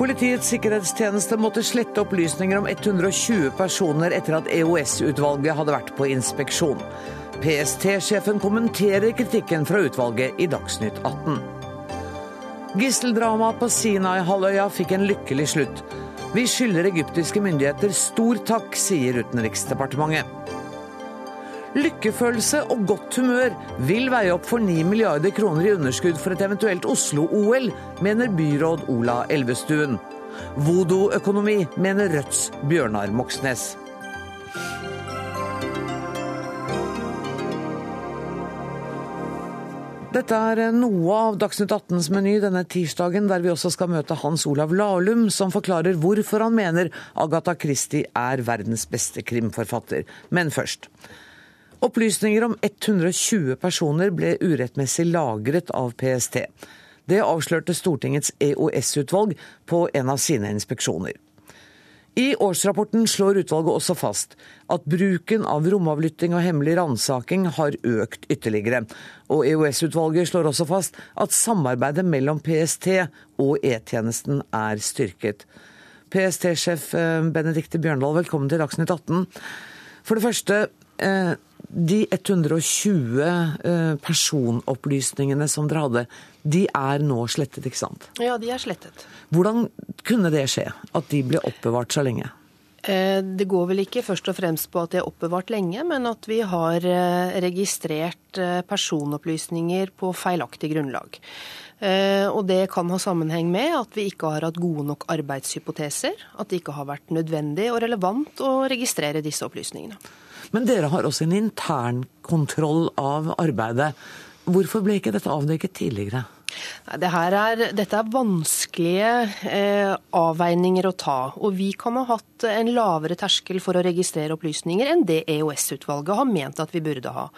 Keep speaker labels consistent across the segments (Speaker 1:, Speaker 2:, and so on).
Speaker 1: Politiets sikkerhetstjeneste måtte slette opplysninger om 120 personer etter at EOS-utvalget hadde vært på inspeksjon. PST-sjefen kommenterer kritikken fra utvalget i Dagsnytt 18. Gisseldramaet på Sinai-halvøya fikk en lykkelig slutt. Vi skylder egyptiske myndigheter stor takk, sier Utenriksdepartementet. Lykkefølelse og godt humør vil veie opp for 9 milliarder kroner i underskudd for et eventuelt Oslo-OL, mener byråd Ola Elvestuen. Voodoo-økonomi, mener Rødts Bjørnar Moxnes. Dette er noe av Dagsnytt 18s meny denne tirsdagen, der vi også skal møte Hans Olav Lahlum, som forklarer hvorfor han mener Agatha Christie er verdens beste krimforfatter. Men først. Opplysninger om 120 personer ble urettmessig lagret av PST. Det avslørte Stortingets EOS-utvalg på en av sine inspeksjoner. I årsrapporten slår utvalget også fast at bruken av romavlytting og hemmelig ransaking har økt ytterligere. Og EOS-utvalget slår også fast at samarbeidet mellom PST og E-tjenesten er styrket. PST-sjef eh, Benedicte Bjørndal, velkommen til Dagsnytt 18. For det første, eh, de 120 eh, personopplysningene som dere hadde, de er nå slettet, ikke sant?
Speaker 2: Ja, de er slettet.
Speaker 1: Hvordan kunne det skje, at de ble oppbevart så lenge?
Speaker 2: Eh, det går vel ikke først og fremst på at de er oppbevart lenge, men at vi har eh, registrert personopplysninger på feilaktig grunnlag. Og det kan ha sammenheng med at vi ikke har hatt gode nok arbeidshypoteser. At det ikke har vært nødvendig og relevant å registrere disse opplysningene.
Speaker 1: Men dere har også en internkontroll av arbeidet. Hvorfor ble ikke dette avdekket tidligere?
Speaker 2: Det er, dette er vanskelige eh, avveininger å ta. Og vi kan ha hatt en lavere terskel for å registrere opplysninger enn det EOS-utvalget har ment at vi burde ha.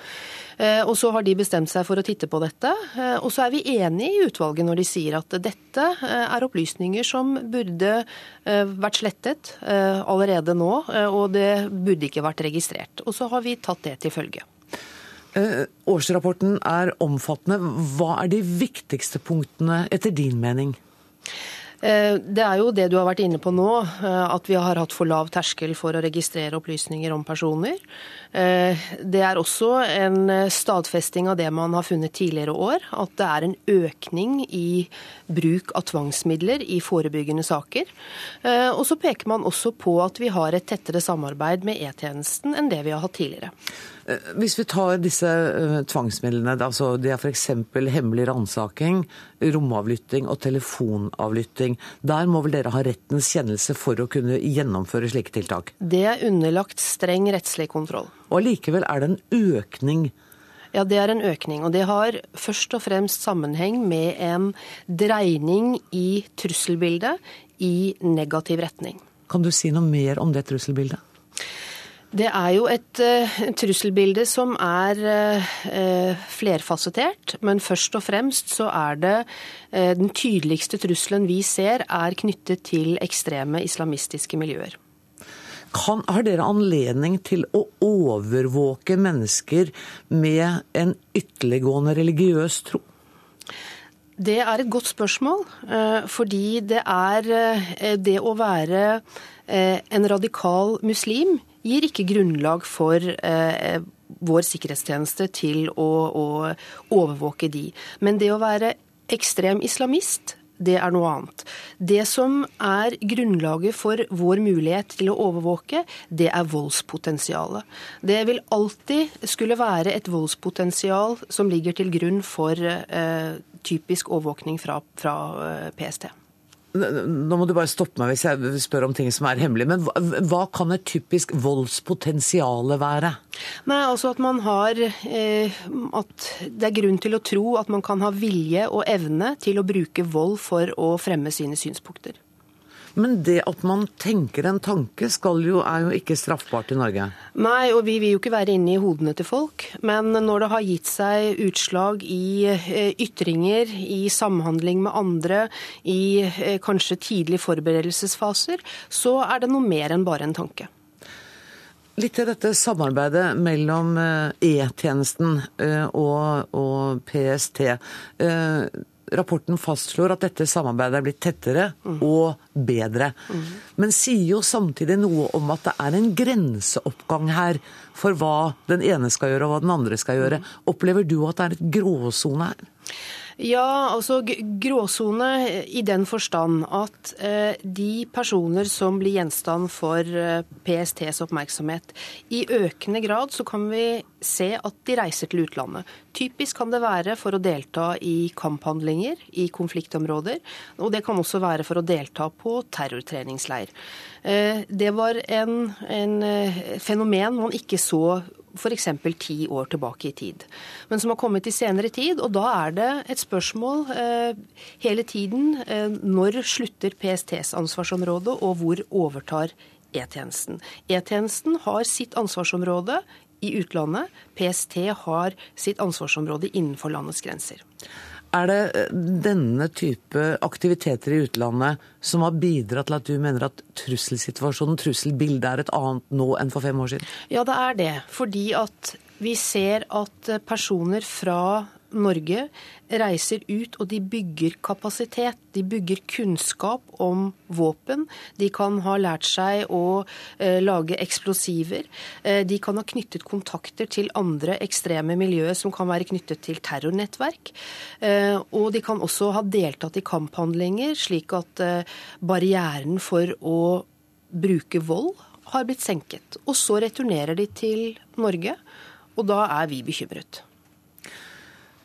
Speaker 2: Eh, og så har de bestemt seg for å titte på dette. Eh, og så er vi enige i utvalget når de sier at dette eh, er opplysninger som burde eh, vært slettet eh, allerede nå, og det burde ikke vært registrert. Og så har vi tatt det til følge.
Speaker 1: Eh, årsrapporten er omfattende. Hva er de viktigste punktene etter din mening?
Speaker 2: Eh, det er jo det du har vært inne på nå, eh, at vi har hatt for lav terskel for å registrere opplysninger om personer. Det er også en stadfesting av det man har funnet tidligere år, at det er en økning i bruk av tvangsmidler i forebyggende saker. Og så peker man også på at vi har et tettere samarbeid med E-tjenesten enn det vi har hatt tidligere.
Speaker 1: Eh, hvis vi tar disse uh, tvangsmidlene, altså det er f.eks. hemmelig ransaking, romavlytting og telefonavlytting. Der må vel dere ha rettens kjennelse for å kunne gjennomføre slike tiltak?
Speaker 2: Det er underlagt streng rettslig kontroll.
Speaker 1: Og allikevel er det en økning?
Speaker 2: Ja, det er en økning. Og det har først og fremst sammenheng med en dreining i trusselbildet i negativ retning.
Speaker 1: Kan du si noe mer om det trusselbildet?
Speaker 2: Det er jo et uh, trusselbilde som er uh, flerfasettert, men først og fremst så er det uh, den tydeligste trusselen vi ser, er knyttet til ekstreme islamistiske miljøer.
Speaker 1: Kan, har dere anledning til å overvåke mennesker med en ytterliggående religiøs tro?
Speaker 2: Det er et godt spørsmål, fordi det er det å være en radikal muslim gir ikke grunnlag for eh, vår sikkerhetstjeneste til å, å, overvåke de. Men det å være ekstrem islamist, det er noe annet. Det som er grunnlaget for vår mulighet til å overvåke, det er voldspotensialet. Det vil alltid skulle være et voldspotensial som ligger til grunn for eh, typisk overvåkning fra, fra eh, PST.
Speaker 1: Nå må du bare stoppe meg hvis jeg spør om ting som er hemmelig. Men hva, hva kan et typisk voldspotensial være?
Speaker 2: Nei, altså at man har eh, At det er grunn til å tro at man kan ha vilje og evne til å bruke vold for å fremme sine synspunkter.
Speaker 1: Men det at man tenker en tanke, jo, er jo ikke straffbart i Norge?
Speaker 2: Nei, og vi vil jo ikke være inne i hodene til folk. Men når det har gitt seg utslag i eh, ytringer, i samhandling med andre, i eh, kanskje tidlige forberedelsesfaser, så er det noe mer enn bare en tanke.
Speaker 1: Litt til dette samarbeidet mellom eh, E-tjenesten og, og PST. Rapporten fastslår at dette samarbeidet er blitt tettere og bedre. Men sier jo samtidig noe om at det er en grenseoppgang her for hva den ene skal gjøre og hva den andre skal gjøre. Opplever du at det er et gråsone her?
Speaker 2: Ja, altså gråsone i den forstand at eh, de personer som blir gjenstand for eh, PSTs oppmerksomhet, i økende grad så kan vi se at de reiser til utlandet. Typisk kan det være for å delta i kamphandlinger i konfliktområder, og det kan også være for å delta på terrortreningsleir. Eh, det var en, en eh, fenomen man ikke så f.eks. ti år tilbake i tid, men som har kommet i senere tid. Og da er det et spørsmål eh, hele tiden eh, når slutter PSTs ansvarsområde, og hvor overtar E-tjenesten. E-tjenesten har sitt ansvarsområde i utlandet. PST har sitt ansvarsområde innenfor landets grenser.
Speaker 1: Er det eh, denne type aktiviteter i utlandet som har bidratt til at du mener at trusselsituasjonen, trusselbildet, er et annet nå enn for fem år siden?
Speaker 2: Ja, det er det. Fordi at vi ser at personer fra Norge reiser ut og de bygger kapasitet. De bygger kunnskap om våpen. De kan ha lært seg å eh, lage eksplosiver. Eh, de kan ha knyttet kontakter til andre ekstreme miljøer som kan være knyttet til terrornettverk. Eh, og de kan også ha deltatt i kamphandlinger, slik at eh, barrieren for å bruke vold har blitt senket. Og så returnerer de til Norge, og da er vi bekymret.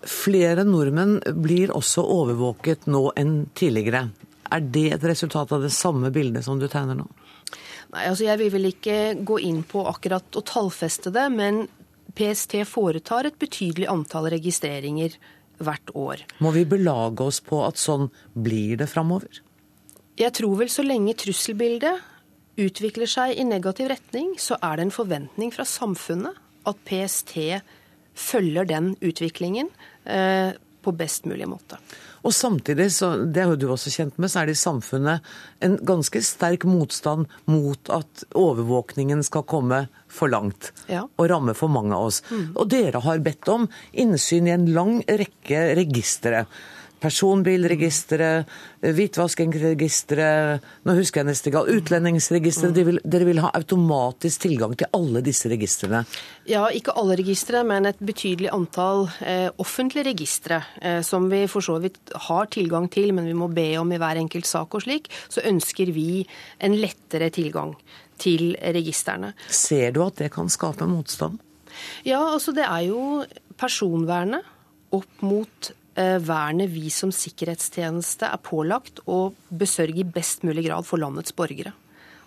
Speaker 1: Flere nordmenn blir også overvåket nå enn tidligere. Er det et resultat av det samme bildet som du tegner nå?
Speaker 2: Nei, altså Jeg vil vel ikke gå inn på akkurat å tallfeste det, men PST foretar et betydelig antall registreringer hvert år.
Speaker 1: Må vi belage oss på at sånn blir det framover?
Speaker 2: Jeg tror vel så lenge trusselbildet utvikler seg i negativ retning, så er det en forventning fra samfunnet at PST følger den utviklingen på best mulig måte.
Speaker 1: Og samtidig, så, det er jo du også kjent med, så er det i samfunnet en ganske sterk motstand mot at overvåkningen skal komme for langt
Speaker 2: ja.
Speaker 1: og ramme for mange av oss. Mm. Og dere har bedt om innsyn i en lang rekke registre personbilregisteret, hvitvaskingsregisteret, nå husker jeg neste gang, utlendingsregisteret. Vil, dere vil ha automatisk tilgang til alle disse registrene?
Speaker 2: Ja, ikke alle registre, men et betydelig antall eh, offentlige registre eh, som vi for så vidt har tilgang til, men vi må be om i hver enkelt sak og slik, så ønsker vi en lettere tilgang til registrene.
Speaker 1: Ser du at det kan skape motstand?
Speaker 2: Ja, altså det er jo personvernet opp mot Eh, vernet vi som sikkerhetstjeneste er pålagt å besørge i best mulig grad for landets borgere.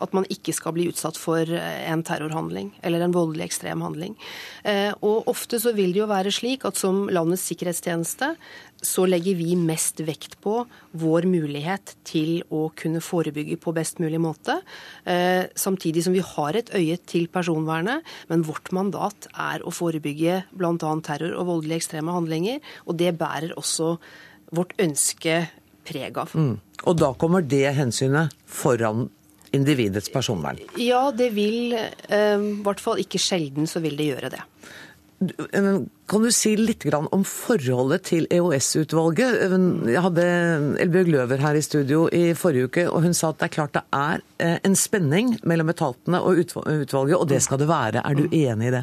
Speaker 2: At man ikke skal bli utsatt for eh, en terrorhandling eller en voldelig ekstrem handling. Eh, og ofte så vil det jo være slik at som landets sikkerhetstjeneste så legger vi mest vekt på vår mulighet til å kunne forebygge på best mulig måte. Eh, samtidig som vi har et øye til personvernet, men vårt mandat er å forebygge bl.a. terror og voldelige ekstreme handlinger. Og det bærer også vårt ønske preg av. Mm.
Speaker 1: Og da kommer det hensynet foran individets personvern?
Speaker 2: Ja, det vil eh, I hvert fall ikke sjelden så vil det gjøre det.
Speaker 1: Kan du si litt om forholdet til EOS-utvalget? Jeg hadde Elbjørg Løver her i studio i forrige uke, og hun sa at det er klart det er eh, en spenning mellom etatene og utvalget, og det skal det være. Er du enig i det?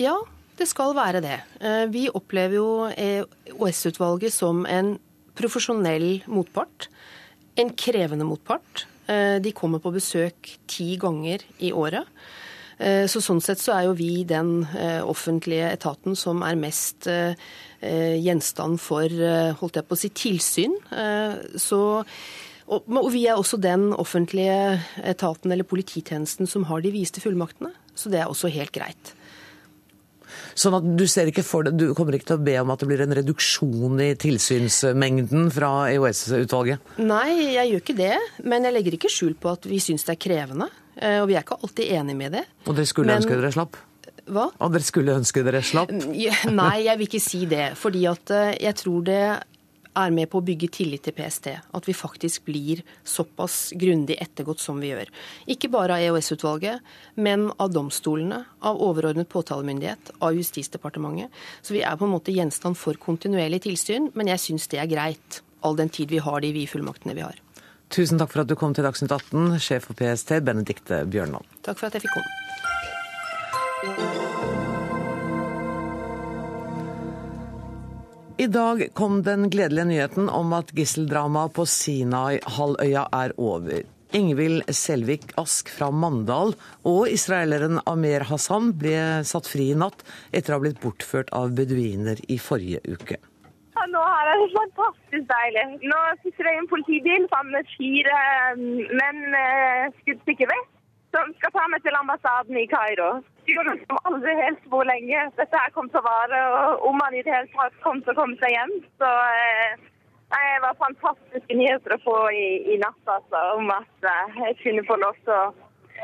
Speaker 2: Ja, det skal være det. Eh, vi opplever jo EOS-utvalget som en profesjonell motpart. En krevende motpart. Eh, de kommer på besøk ti ganger i året. Eh, så sånn sett så er jo vi den eh, offentlige etaten som er mest gjenstand for holdt jeg på å si, tilsyn. Så og vi er også den offentlige etaten eller polititjenesten som har de viste fullmaktene. Så det er også helt greit.
Speaker 1: Sånn at du ser ikke for deg, du kommer ikke til å be om at det blir en reduksjon i tilsynsmengden fra EOS-utvalget?
Speaker 2: Nei, jeg gjør ikke det. Men jeg legger ikke skjul på at vi syns det er krevende. Eh, og vi er ikke alltid enig med det.
Speaker 1: Og dere skulle Men, ønske dere slapp?
Speaker 2: Hva?
Speaker 1: Og dere skulle ønske dere slapp?
Speaker 2: Nei, jeg vil ikke si det. Fordi at eh, jeg tror det er med på å bygge tillit til PST. At vi faktisk blir såpass grundig ettergått som vi gjør. Ikke bare av EOS-utvalget, men av domstolene, av overordnet påtalemyndighet, av Justisdepartementet. Så vi er på en måte gjenstand for kontinuerlig tilsyn, men jeg syns det er greit. All den tid vi har de vi fullmaktene vi har.
Speaker 1: Tusen takk for at du kom til Dagsnytt 18, sjef for PST, Benedikte Bjørnland.
Speaker 2: Takk for at jeg fikk komme.
Speaker 1: I dag kom den gledelige nyheten om at gisseldramaet på Sinai-halvøya er over. Ingvild Selvik Ask fra Mandal og israeleren Amer Hassan ble satt fri i natt etter å ha blitt bortført av beduiner i forrige uke.
Speaker 3: Ja, nå er det fantastisk deilig. Nå sitter jeg i en politibil sammen med fire mm, menn med skuddsikker vest som skal ta meg til ambassaden i Kairo. Som aldri helt hvor lenge dette her kom til å vare, og om han i det hele tatt kom til å komme seg hjem. Så eh, det var fantastiske nyheter å få i, i natt, altså, om at eh, jeg kunne få lov til å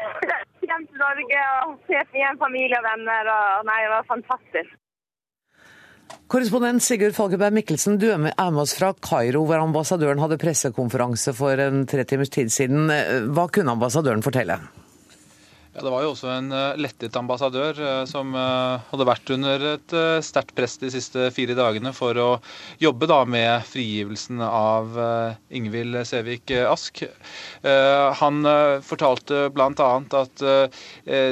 Speaker 3: hjem til Norge og se igjen familie og venner. og Nei, det var fantastisk.
Speaker 1: Korrespondent Sigurd Falkeberg Mikkelsen, du er med oss fra Kairo, hvor ambassadøren hadde pressekonferanse for en tre timers tid siden. Hva kunne ambassadøren fortelle?
Speaker 4: Ja, Det var jo også en uh, lettet ambassadør uh, som uh, hadde vært under et sterkt press de siste fire dagene for å jobbe da med frigivelsen av Ingvild Sevik Ask. Han fortalte bl.a. at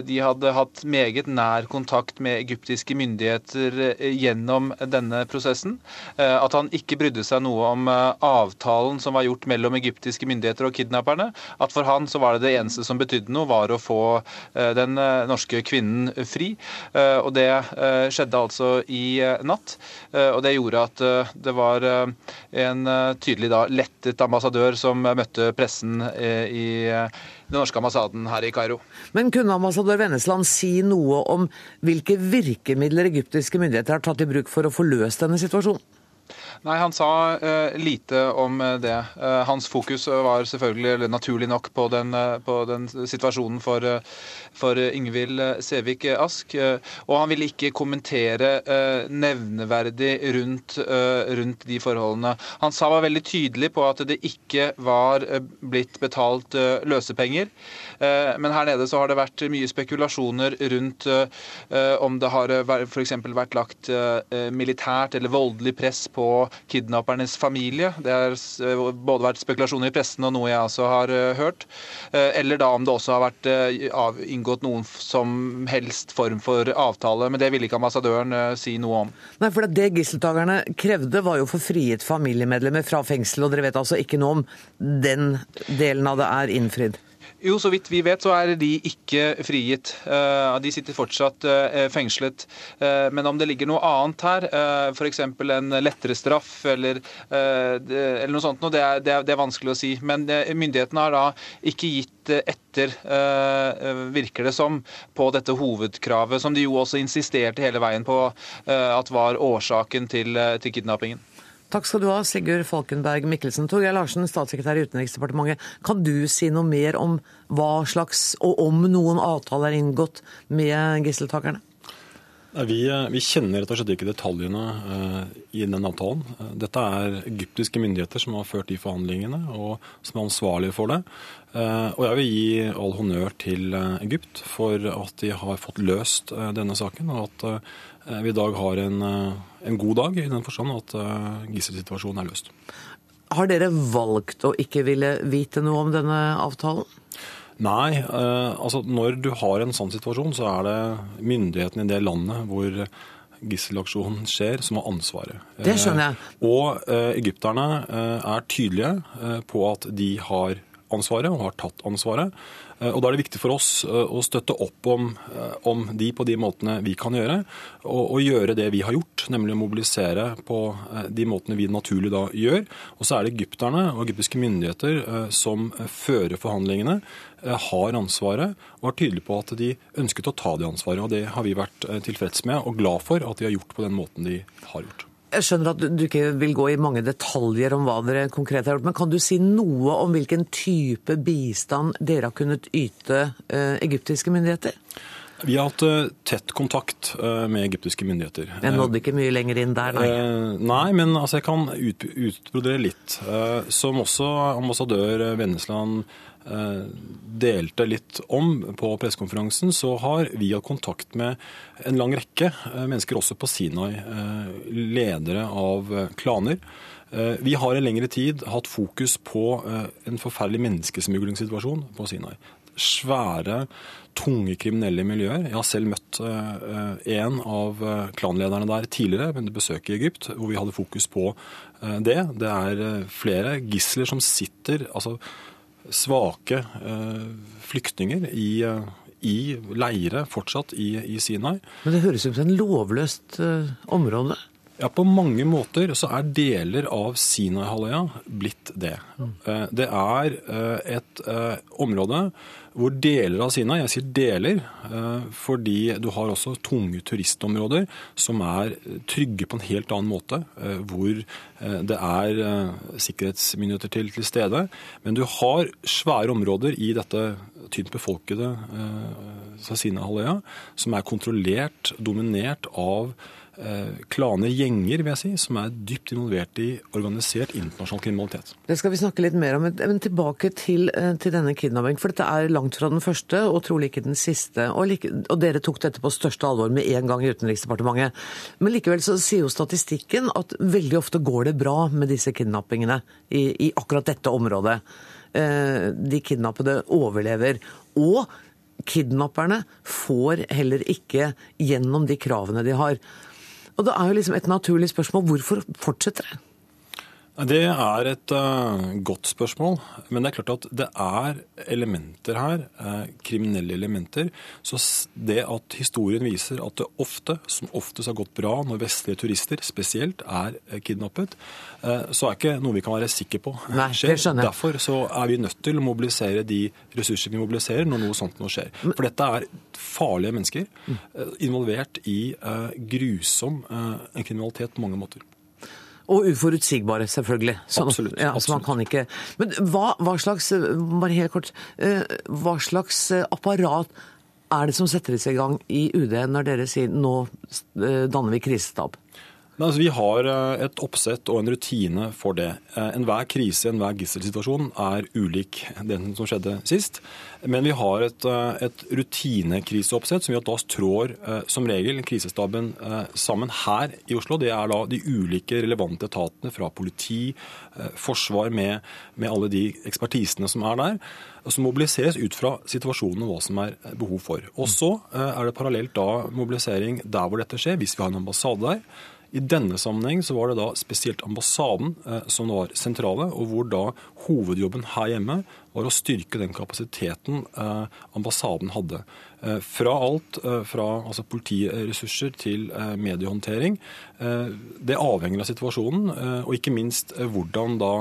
Speaker 4: de hadde hatt meget nær kontakt med egyptiske myndigheter gjennom denne prosessen. At han ikke brydde seg noe om avtalen som var gjort mellom egyptiske myndigheter og kidnapperne. At for han så var det det eneste som betydde noe, var å få Eh, den eh, norske kvinnen fri. Eh, og det skjedde altså i natt. Og det gjorde at det var en tydelig da lettet ambassadør som møtte pressen i den norske ambassaden her i Kairo.
Speaker 1: Men kunne ambassadør Vennesland si noe om hvilke virkemidler egyptiske myndigheter har tatt i bruk for å få løst denne situasjonen?
Speaker 4: Nei, Han sa uh, lite om eh, det. Uh, hans fokus var selvfølgelig, eller naturlig nok, på den, uh, på den situasjonen for, for Ingvild Sevik Ask. og han ville ikke kommentere nevneverdig rundt, rundt, de forholdene. Han sa var veldig tydelig på at det ikke var blitt betalt løsepenger. men her nede så har det vært mye spekulasjoner rundt om det har f.eks. vært lagt militært eller voldelig press på kidnappernes familie. Det har eh, både vært spekulasjoner i pressen og noe jeg også har eh, hørt. Eh, eller da om det også har vært inngått noen som helst form for avtale. Men det ville ikke ambassadøren si noe om.
Speaker 1: Nei, for Det gisseltakerne krevde, var jo for frigitt familiemedlemmer fra fengsel, og dere vet altså ikke noe om den delen av det er innfridd?
Speaker 4: Jo, så vidt vi vet så er de ikke frigitt. Eh, de sitter fortsatt eh, fengslet. Eh, men om det ligger noe annet her, f.eks. en lettere straff eller, eller noe sånt, det er, det, er, vanskelig å si. Men myndighetene har da ikke gitt etter, virker det som, på dette hovedkravet, som de jo også insisterte hele veien på at var årsaken til, til kidnappingen.
Speaker 1: Takk skal du ha, Sigurd Falkenberg Mikkelsen. Torgeir Larsen, statssekretær i Utenriksdepartementet. Kan du si noe mer om hva slags, og om noen avtaler er inngått med gisseltakerne?
Speaker 5: Vi, eh, vi, kjenner rett og slett ikke detaljene uh, i den avtalen. Uh, dette er egyptiske myndigheter som har ført de forhandlingene, og som er ansvarlige for det. Uh, og jeg vil gi all honnør til Egypt for at de har fått løst denne saken, og at vi i dag har en, en, god dag i den forstand at gisselsituasjonen er løst.
Speaker 1: Har dere valgt å ikke ville vite noe om denne avtalen?
Speaker 5: Nei, eh, altså når du har en sånn situasjon, så er det myndighetene i det landet hvor gisselaksjonen skjer, som har ansvaret.
Speaker 1: Det skjønner jeg.
Speaker 5: Eh, og eh, egypterne er tydelige på at de har ansvaret og har tatt ansvaret. Eh, og Da er det viktig for oss eh, å støtte opp om, eh, om de på de måtene vi kan gjøre, og, og, gjøre det vi har gjort, nemlig å mobilisere på de måtene vi naturlig da gjør. Og så er det egypterne og egyptiske myndigheter som fører forhandlingene, har ansvaret og er tydelige på at de ønsket å ta det ansvaret. og Det har vi vært tilfreds med og glad for at de har gjort på den måten de har gjort.
Speaker 1: Jeg skjønner at du ikke vil gå i mange detaljer om hva dere konkret har gjort, men kan du si noe om hvilken type bistand dere har kunnet yte eh, egyptiske myndigheter?
Speaker 5: Vi har hatt eh, tett kontakt eh, med egyptiske myndigheter.
Speaker 1: Jeg nådde ikke mye lenger inn der, nei.
Speaker 5: Nei, men altså, jeg kan utbrodere litt. Som også ambassadør Vennesland delte litt om på pressekonferansen, så har vi hatt kontakt med en lang rekke eh, mennesker også på Sinai. eh, ledere av eh, klaner. Eh, Vi har i lengre tid hatt fokus på eh, en forferdelig menneskesmuglingssituasjon på Sinai. Svære, tunge kriminelle miljøer. Jeg har selv møtt eh, en av eh, klanlederne der tidligere, under besøk i Egypt, hvor vi hadde fokus på eh, det. Det er eh, flere gisler som sitter, altså svake eh, flyktninger i, eh, i leire fortsatt i, i Sinai.
Speaker 1: Men det høres ut som et lovløst eh, område.
Speaker 5: Ja, På mange måter så er deler av Sinai-halvøya blitt det. Mm. Det er et område hvor deler av Sinai, jeg sier deler, eh, fordi du har også tunge turistområder som er trygge på en helt annen måte, eh, hvor eh, det er sikkerhetsmyndigheter til, til stede. Men du har svære områder i dette tynt befolkede Sinai-halvøya som er kontrollert, dominert av klaner, gjenger, vil jeg si, som er dypt involvert i organisert internasjonal kriminalitet.
Speaker 1: Det skal vi snakke litt mer om, men tilbake til, eh, til denne kidnappingen. For dette er langt fra den første, og trolig ikke den siste. Og, like, og dere tok dette på største alvor med en gang i Utenriksdepartementet. Men likevel så sier jo statistikken at veldig ofte går det bra med disse kidnappingene i, i akkurat dette området. Eh, De kidnappede overlever. Og kidnapperne får heller ikke gjennom de kravene de har. Og det er jo liksom et naturlig spørsmål hvorfor fortsetter det?
Speaker 5: Det er et uh, godt spørsmål, men det er klart at det er elementer her, uh, kriminelle elementer. Så det at historien viser at det ofte, som oftest har gått bra når vestlige turister spesielt er eh, kidnappet, uh, så er ikke noe vi kan være sikre på
Speaker 1: Nei,
Speaker 5: skjer. Derfor så er vi nødt til å mobilisere de ressurser vi mobiliserer når noe sånt nå skjer. For dette er farlige mennesker
Speaker 1: Mm.
Speaker 5: involvert i grusom kriminalitet på mange måter.
Speaker 1: Og uforutsigbare, selvfølgelig. Sånn,
Speaker 5: Absolutt,
Speaker 1: Ja, så man kan ikke... Men hva, hva slags bare helt kort, eh, hva slags eh, apparat er det som settes i gang i UD når dere sier nå eh, danner vi krisestab?
Speaker 5: Nei, altså, vi har eh, et oppsett og en rutine for det. Eh, Enhver krise, enhver gisselsituasjon er ulik den som skjedde sist. Men vi har et, eh, et rutinekriseoppsett som gjør at da trår som regel krisestaben sammen her i Oslo. Det er da de ulike relevante etatene fra politi, forsvar med, med alle de ekspertisene som er der. Som mobiliseres ut fra situasjonen og hva som er eh, behov for. Og så er det parallelt da mobilisering der hvor dette skjer, hvis vi har en ambassade der. I denne sammenheng så var det da spesielt ambassaden eh, som var sentrale, og hvor da hovedjobben her hjemme var å styrke den kapasiteten eh, ambassaden hadde. Eh, fra alt fra altså politiressurser til eh, mediehåndtering. Eh, det avhenger av situasjonen, og ikke minst hvordan da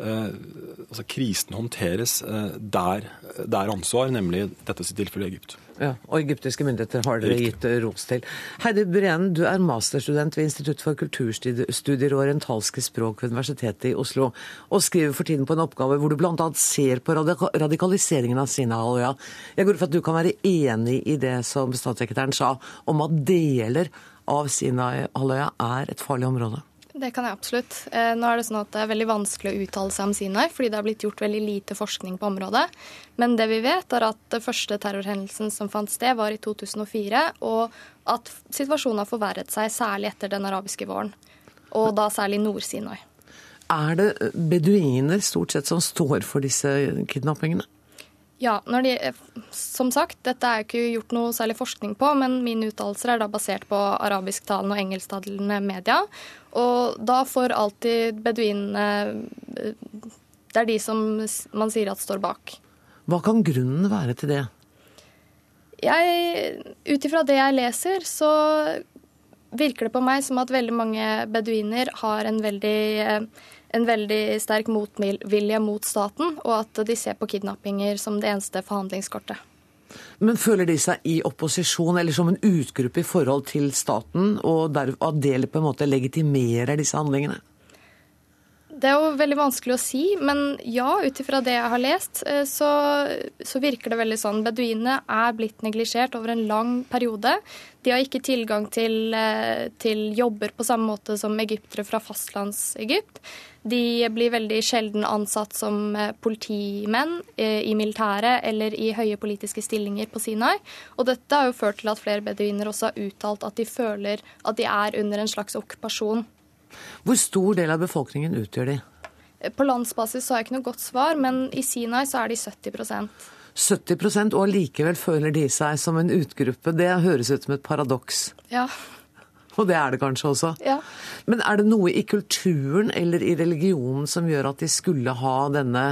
Speaker 5: altså krisen håndteres der det ansvar, nemlig dette sitt tilfelle Egypt.
Speaker 1: Ja, og egyptiske myndigheter har dere gitt eh, ros til. Heidi Breen, du er masterstudent ved Institutt for kulturstudier og orientalske språk ved Universitetet i Oslo, og skriver for tiden på en oppgave hvor du bl.a. ser på radikaliseringen av Sinai-halvøya. Jeg går ut fra at du kan være enig i det som statssekretæren sa om at deler av Sinai-halvøya er et farlig område?
Speaker 6: Det kan jeg absolutt. Eh, Nå er Det sånn at det er veldig vanskelig å uttale seg om Sinai, fordi det har blitt gjort veldig lite forskning på området. Men det vi vet, er at den første terrorhendelsen som fant sted, var i 2004, og at situasjonen har forverret seg, særlig etter den arabiske våren. Og da særlig Nord-Sinai.
Speaker 1: Er det beduiner stort sett som står for disse kidnappingene?
Speaker 6: Ja, når de, som sagt, dette er ikke gjort noe særlig forskning på, men mine uttalelser er da basert på arabisktalende og engelsktalende media. Og da får alltid beduinene eh, Det er de som man sier at står bak.
Speaker 1: Hva kan grunnen være til det?
Speaker 6: Jeg, Ut ifra det jeg leser, så virker det på meg som at veldig mange beduiner har en veldig, eh, en veldig sterk motvilje mot staten, og at de ser på kidnappinger som det eneste forhandlingskortet.
Speaker 1: Men føler de seg i opposisjon eller som en utgruppe i forhold til staten, og der, det på en måte legitimerer disse handlingene?
Speaker 6: Det er jo veldig vanskelig å si, men ja, ut ifra det jeg har lest, eh, så, så, virker det veldig sånn. Beduinene er blitt neglisjert over en lang periode. De har ikke tilgang til, eh, til jobber på samme måte som egyptere fra fastlands-Egypt. De blir veldig sjelden ansatt som eh, politimenn i militæret eller i høye politiske stillinger på Sinai. Og dette har jo ført til at flere beduiner også har uttalt at de føler at de er under en slags okkupasjon.
Speaker 1: Hvor stor del av befolkningen utgjør de?
Speaker 6: På landsbasis så har jeg ikke noe godt svar, men i Sinai så er de 70%
Speaker 1: 70% og likevel føler de seg som en utgruppe. Det høres ut som et paradoks.
Speaker 6: Ja.
Speaker 1: Og det er det kanskje også.
Speaker 6: Ja.
Speaker 1: Men er det noe i kulturen eller i religionen som gjør at de skulle ha denne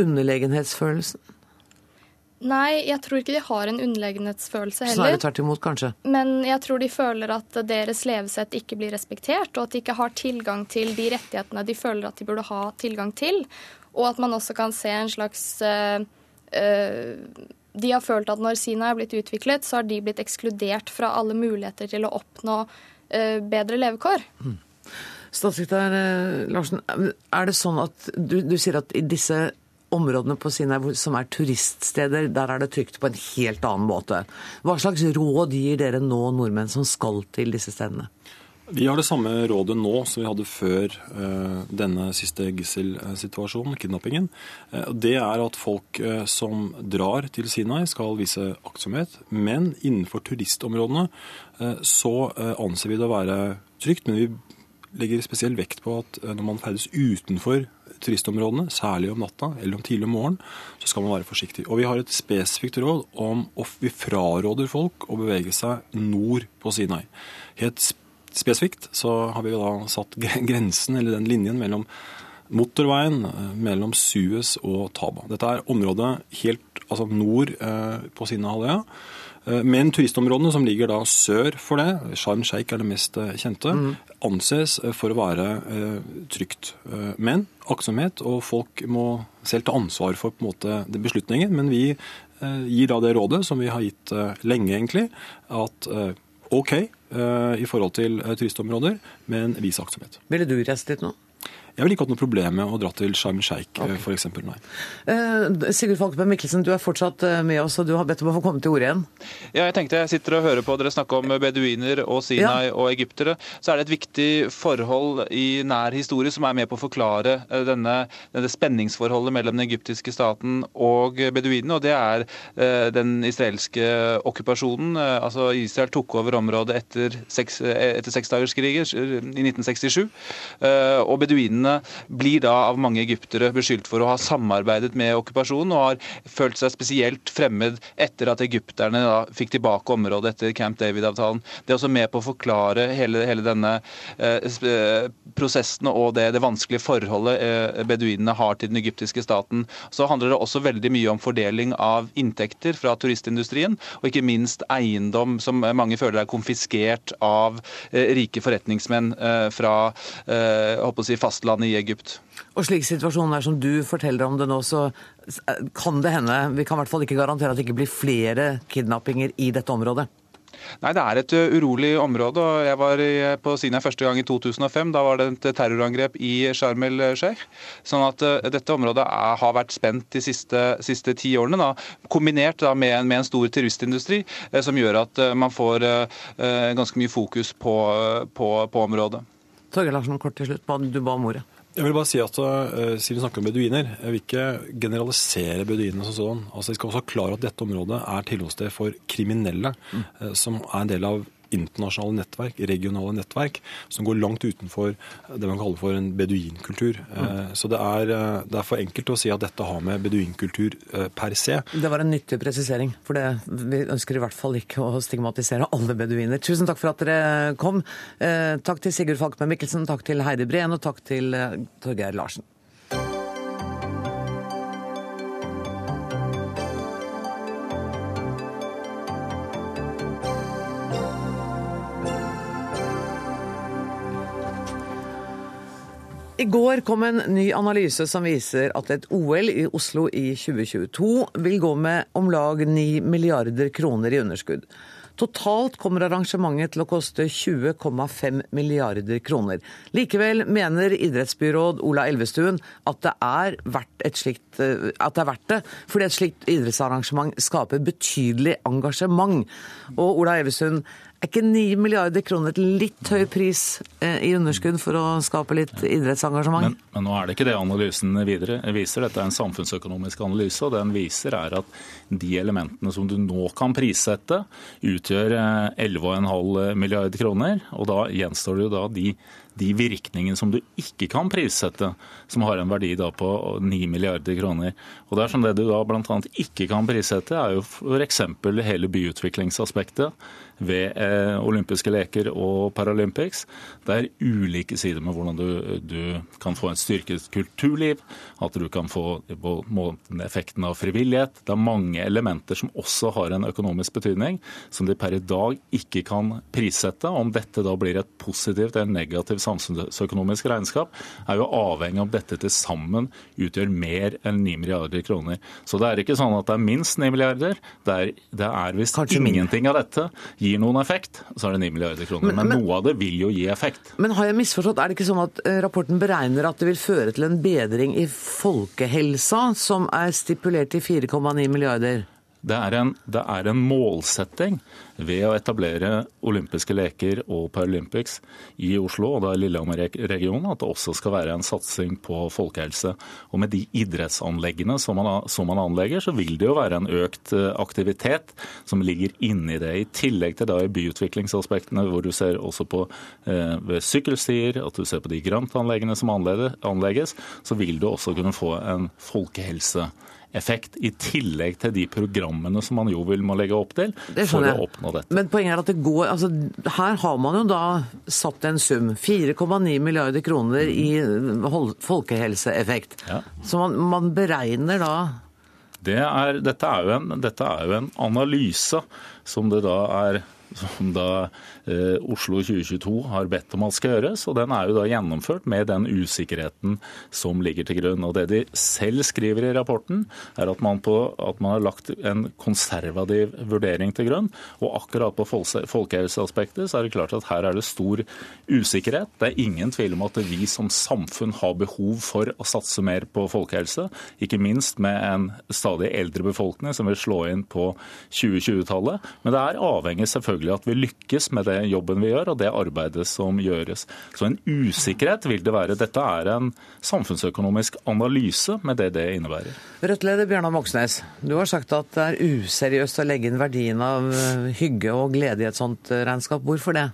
Speaker 1: underlegenhetsfølelsen?
Speaker 6: Nei, jeg tror ikke de har en underlegenhetsfølelse heller.
Speaker 1: Snarere tvert imot, kanskje?
Speaker 6: Men jeg tror de føler at deres levesett ikke blir respektert, og at de ikke har tilgang til de rettighetene de føler at de burde ha tilgang til. Og at man også kan se en slags øh, De har følt at når Sina er blitt utviklet, så har de blitt ekskludert fra alle muligheter til å oppnå bedre levekår. Mm.
Speaker 1: Statssekretær Larsen, er det sånn at du, du sier at i disse områdene på Sinai som er turiststeder, der er det trygt på en helt annen måte. Hva slags råd gir dere nå nordmenn som skal til disse stedene?
Speaker 5: Vi har det samme rådet nå som vi hadde før uh, denne siste gisselsituasjonen, kidnappingen. Uh, det er at folk uh, som drar til Sinai skal vise aktsomhet. Men innenfor turistområdene så anser vi det å være trygt. Men vi legger spesiell vekt på at når man ferdes utenfor turistområdene, særlig om natta eller om tidlig om morgenen, så skal man være forsiktig. Og vi har et spesifikt råd om vi fraråder folk å bevege seg nord på Sinai. Helt spesifikt så har vi da satt grensen, eller den linjen, mellom motorveien eh, mellom Suez og Taba. Dette er området helt altså nord eh, på Sinai-halvøya. Eh, men turistområdene som ligger da sør for det, Sharm Sheikh er det mest kjente, mm. anses for å være trygt. Men aktsomhet, og folk må selv ta ansvar for på en måte beslutningen. Men vi gir da det rådet, som vi har gitt lenge egentlig, at OK i forhold til turistområder, men vis aktsomhet.
Speaker 1: Ville du reist dit nå?
Speaker 5: Jeg ville ikke hatt noe problem med å dra til Sharm el Sheikh okay. f.eks. Nei.
Speaker 1: Eh, Sigurd Falkenberg Mikkelsen, du er fortsatt eh, med oss, og du har bedt om å få komme til orde igjen.
Speaker 4: Ja, jeg tenkte jeg sitter og hører på dere snakke om beduiner og Sinai ja. og egyptere. Så er det et viktig forhold i nær historie som er med på å forklare eh, denne, denne spenningsforholdet mellom den egyptiske staten og beduinene, og det er eh, den israelske okkupasjonen. Eh, altså Israel tok over området etter, seks, eh, etter seksdagerskrigen i 1967, og beduinene Palestinerne blir da av mange egyptere beskyldt for å ha samarbeidet med okkupasjonen, og har følt seg spesielt fremmed etter at egypterne da fikk tilbake området etter Camp David-avtalen. Det er også med på å forklare hele, hele denne eh, eh, prosessen og det, det vanskelige forholdet eh, beduinene har til den egyptiske staten. Så handler det også veldig mye om fordeling av inntekter fra turistindustrien, og ikke minst eiendom som mange føler er konfiskert av eh, rike forretningsmenn eh, fra eh, si fastlandet landet i Egypt.
Speaker 1: Og slik situasjonen er som du forteller om det nå, så kan det hende, vi kan i hvert fall ikke garantere at det ikke blir flere kidnappinger i dette området?
Speaker 4: Nei, Det er et urolig område. og Jeg var på Sinai første gang i 2005. Da var det et terrorangrep i Sharm el-Sheikh. Sånn at dette området er, har vært spent de siste, siste ti årene. Da, kombinert da, med, en, med, en, stor turistindustri som gjør at man får uh, ganske mye fokus på, på, på området.
Speaker 1: Torgeir Larsen, kort til slutt. Du ba om ordet.
Speaker 5: Jeg vil bare si at uh, Siden vi snakker om beduiner, jeg vil ikke generalisere beduinene som sånn. Altså, Vi skal også ha klar at dette området er tilholdssted for kriminelle, mm. uh, som er en del av internasjonale nettverk, regionale nettverk, som går langt utenfor det man kaller for en beduinkultur. Mm. Så det er, eh, det er, for enkelt å si at dette har med beduinkultur eh, per se.
Speaker 1: Det var en nyttig presisering, for det, vi ønsker i hvert fall ikke å stigmatisere alle beduiner. Tusen takk for at dere kom. Takk til Sigurd Falkberg Mikkelsen, takk til Heidi Breen og takk til Torgeir Larsen. I går kom en ny analyse som viser at et OL i Oslo i 2022 vil gå med om lag 9 milliarder kroner i underskudd. Totalt kommer arrangementet til å koste 20,5 milliarder kroner. Likevel mener idrettsbyråd Ola Elvestuen at det er verdt, slikt, eh, at det, er verdt det, fordi et slikt idrettsarrangement skaper betydelig engasjement. Og Ola Elvestuen, er ikke 9 milliarder kroner et litt høy pris eh, i underskudd for å skape litt idrettsengasjement?
Speaker 7: Men, men, nå er det ikke det analysen videre viser. Dette er en samfunnsøkonomisk analyse, og den viser er at de elementene som du nå kan prissette, utgjør 11,5 eh, milliarder kroner. Og da gjenstår det jo da de de virkningene som du ikke kan prissette, som har en verdi på 9 milliarder kroner. Og Det det du da bl.a. ikke kan prissette, er jo f.eks. hele byutviklingsaspektet ved eh, olympiske leker og Paralympics. Det er ulike sider med hvordan du, du kan få en styrket kulturliv, at du kan få effekten av frivillighet. Det er mange elementer som også har en økonomisk betydning, som de per i dag ikke kan prissette. Om dette da blir et positivt eller negativt samfunnsøkonomisk regnskap, er jo avhengig av om dette til sammen utgjør mer enn 9 milliarder kroner. Så det er ikke sånn at det er minst 9 milliarder. Det er, det er visst ingenting av dette gir noen effekt, så er det 9 milliarder kroner. Men, men, men, noe av det vil jo gi effekt.
Speaker 1: Men har jeg misforstått, er det ikke sånn at eh, rapporten beregner at det vil føre til en bedring i folkehelsa, som er stipulert i 4,9 milliarder?
Speaker 7: Det er, en, det er en målsetting ved å etablere olympiske leker og Paralympics i Oslo og da Lillehammer-regionen at det også skal være en satsing på folkehelse. Og Med de idrettsanleggene som man, som man, anlegger, så vil det jo være en økt eh, aktivitet som ligger inni det. I tillegg til da i byutviklingsaspektene, hvor du ser også på eh, sykkelstier, at du ser på de grantanleggene som anlegges, så vil du også kunne få en folkehelse effekt, i tillegg til de programmene som man jo vil må legge opp til for å oppnå dette.
Speaker 1: Men poenget er at det går, altså Her har man jo da satt en sum, 4,9 milliarder kroner i folkehelseeffekt. Ja. Så man, man beregner da
Speaker 7: det er, dette, er en, dette, er jo en, analyse som det da er som da eh, Oslo 2022 har bedt om at skal gjøres. og Den er jo da gjennomført med den usikkerheten som ligger til grunn. Og Det de selv skriver i rapporten, er at man, på, at man har lagt en konservativ vurdering til grunn. Og akkurat på folkehelseaspektet så er det klart at her er det stor usikkerhet. Det er ingen tvil om at vi som samfunn har behov for å satse mer på folkehelse. Ikke minst med en stadig eldre befolkning som vil slå inn på 2020-tallet. Men det er avhengig selvfølgelig selvfølgelig at vi lykkes med den jobben vi gjør og det arbeidet som gjøres. Så en usikkerhet vil det være. Dette er en samfunnsøkonomisk analyse med det det innebærer.
Speaker 1: Rødt-leder Bjørnar Moxnes, du har sagt at det er useriøst å legge inn verdien av hygge og glede i et sånt regnskap. Hvorfor det?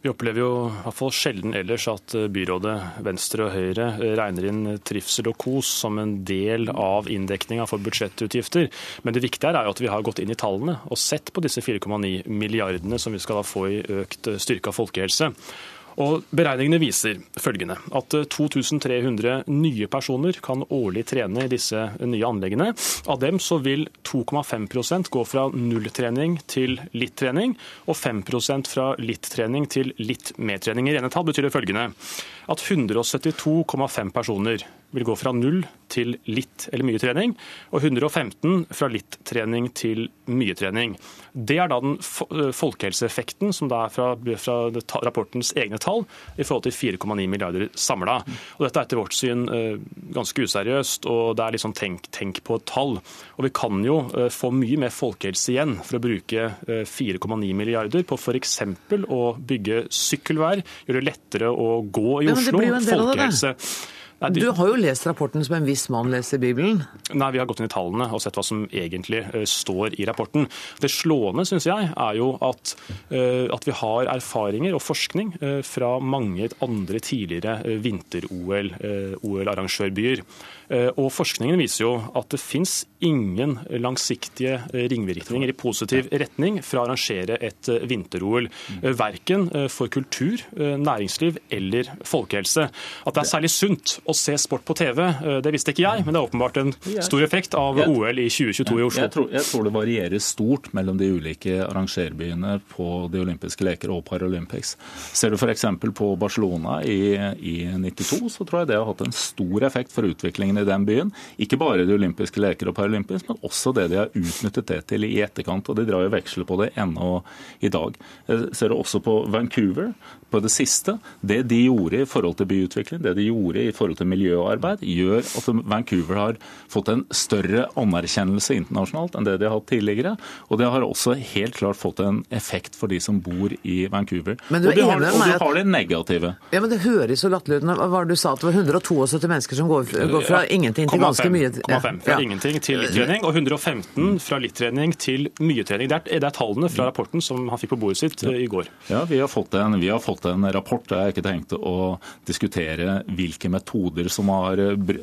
Speaker 8: Vi opplever jo i hvert fall sjelden ellers at eh, byrådet Venstre og Høyre eh, regner inn trivsel og kos som en del av inndekninga for budsjettutgifter. Men det viktige er jo at vi har gått inn i tallene og sett på disse 4,9 milliardene som vi skal få i økt eh, styrka folkehelse. Og Beregningene viser følgende at 2300 eh, nye personer kan årlig trene i disse nye anleggene. Av dem så vil 2,5% gå fra nulltrening til litt trening, og 5% fra litt trening til litt mer trening. I rene tall betyr det følgende at 172,5 personer vil gå fra null til litt eller mye trening, og 115 fra litt trening til mye trening. Det er da den eh, folkehelseeffekten som da er fra, fra rapportens egne tall i forhold til 4,9 milliarder samla. Dette er etter vårt syn eh, ganske useriøst, og det er liksom tenk, tenk på et tall. Og vi kan jo eh, få mye mer folkehelse igjen for å bruke 4,9 milliarder på f.eks. å bygge sykkelvær, gjøre det lettere å gå i Oslo det folkehelse.
Speaker 1: Nei, de... Du har jo lest rapporten som en viss mann leser Bibelen?
Speaker 8: Nei, vi har gått inn i tallene og sett hva som egentlig uh, står i rapporten. Det slående, syns jeg, er jo at, uh, at, vi har erfaringer og forskning uh, fra mange andre tidligere vinter-OL, OL-arrangørbyer. Og forskningen viser jo at det fins ingen langsiktige ringvirkninger i positiv retning fra å arrangere et vinter-OL. Verken for kultur, næringsliv eller folkehelse. At det er særlig sunt å se sport på TV. Eh, det visste ikke jeg, men det er åpenbart en stor effekt av OL i 2022 i Oslo.
Speaker 7: Jeg tror, jeg tror det varierer stort mellom de ulike arrangerbyene på de olympiske leker og Paralympics. Ser du f.eks. på Barcelona i, i 92, så tror jeg det har hatt en stor effekt for utviklingen i den byen. Ikke bare de olympiske leker og Paralympics, men også det de har utnyttet det til i etterkant. Og de drar jo veksler på det ennå i dag. Jeg ser du også på Vancouver, på det siste. Det de gjorde i forhold til byutvikling, det de gjorde i forhold til miljøarbeid, gjør at Vancouver har fått en større anerkjennelse internasjonalt enn det de har hatt tidligere. Og det har også helt klart fått en effekt for de som bor i Vancouver.
Speaker 1: Men du er
Speaker 7: og du har,
Speaker 1: enig med
Speaker 7: og du har det negative.
Speaker 1: Ja, men Det høres så latterlig ut. Det du sa? At det var 172 mennesker som går, går fra ingenting til ganske
Speaker 8: 0,5
Speaker 1: mye?
Speaker 8: 0,5 fra
Speaker 1: Ja.
Speaker 8: ingenting til litt trening, og 115 fra litt trening til mye trening. Det er, det er tallene fra rapporten som han fikk på bordet sitt eh, i går.
Speaker 7: Ja, vi har, fått en, vi har fått en rapport. Jeg har ikke tenkt å diskutere hvilke metoder som, har,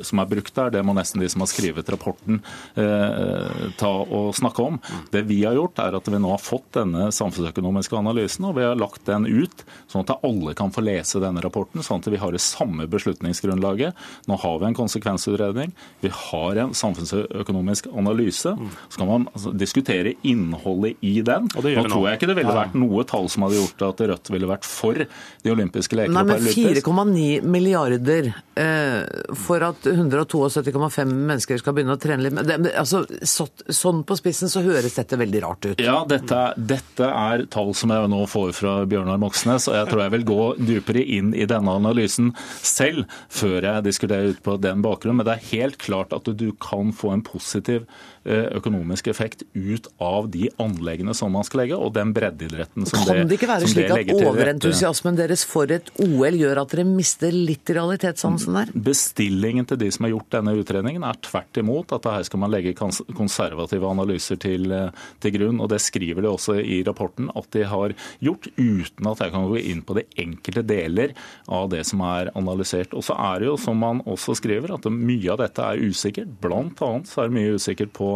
Speaker 7: som er brukt der. Det må nesten de som har skrevet rapporten eh, ta og snakke om. Det vi har gjort, er at vi nå har fått denne samfunnsøkonomiske analysen, og vi har lagt den ut, sånn at alle kan få lese denne rapporten, sånn at vi har det samme beslutningsgrunnlaget. Nå har vi en konsekvensutredning, vi har en samfunnsøkonomisk analyse. Så kan man altså, diskutere innholdet i den.
Speaker 8: Og det gjør
Speaker 7: Nå tror jeg ikke det ville
Speaker 8: Ja.
Speaker 7: vært noe tall som hadde gjort at Rødt ville vært for de olympiske leker
Speaker 1: Nei, men
Speaker 7: Paralympics.
Speaker 1: 4,9 milliarder eh, for at 172,5 mennesker skal begynne å trene litt. Det, altså, så, sånn på spissen så høres dette veldig rart ut.
Speaker 7: Ja, dette, dette er tall som jeg nå får fra Bjørnar Moxnes, og jeg tror jeg vil gå dypere inn i denne analysen selv før jeg diskuterer ut på den bakgrunnen. Men det er helt klart at du kan få en positiv eh, økonomisk effekt ut av de anleggene som man skal legge, og den breddeidretten som det legger
Speaker 1: Kan det ikke være slik at
Speaker 7: til
Speaker 1: overentusiasmen deres for et OL gjør at dere mister litt realitetssansen der?
Speaker 7: Bestillingen til de som har gjort denne utredningen, er tvert imot at her skal man legge konservative analyser til, eh, til grunn. og Det skriver de også i rapporten at de har gjort, uten at jeg kan gå inn på de enkelte deler av det som er analysert. Og så er det jo, som man også skriver, at mye av dette er usikkert. Blant annet så er det mye usikkert på,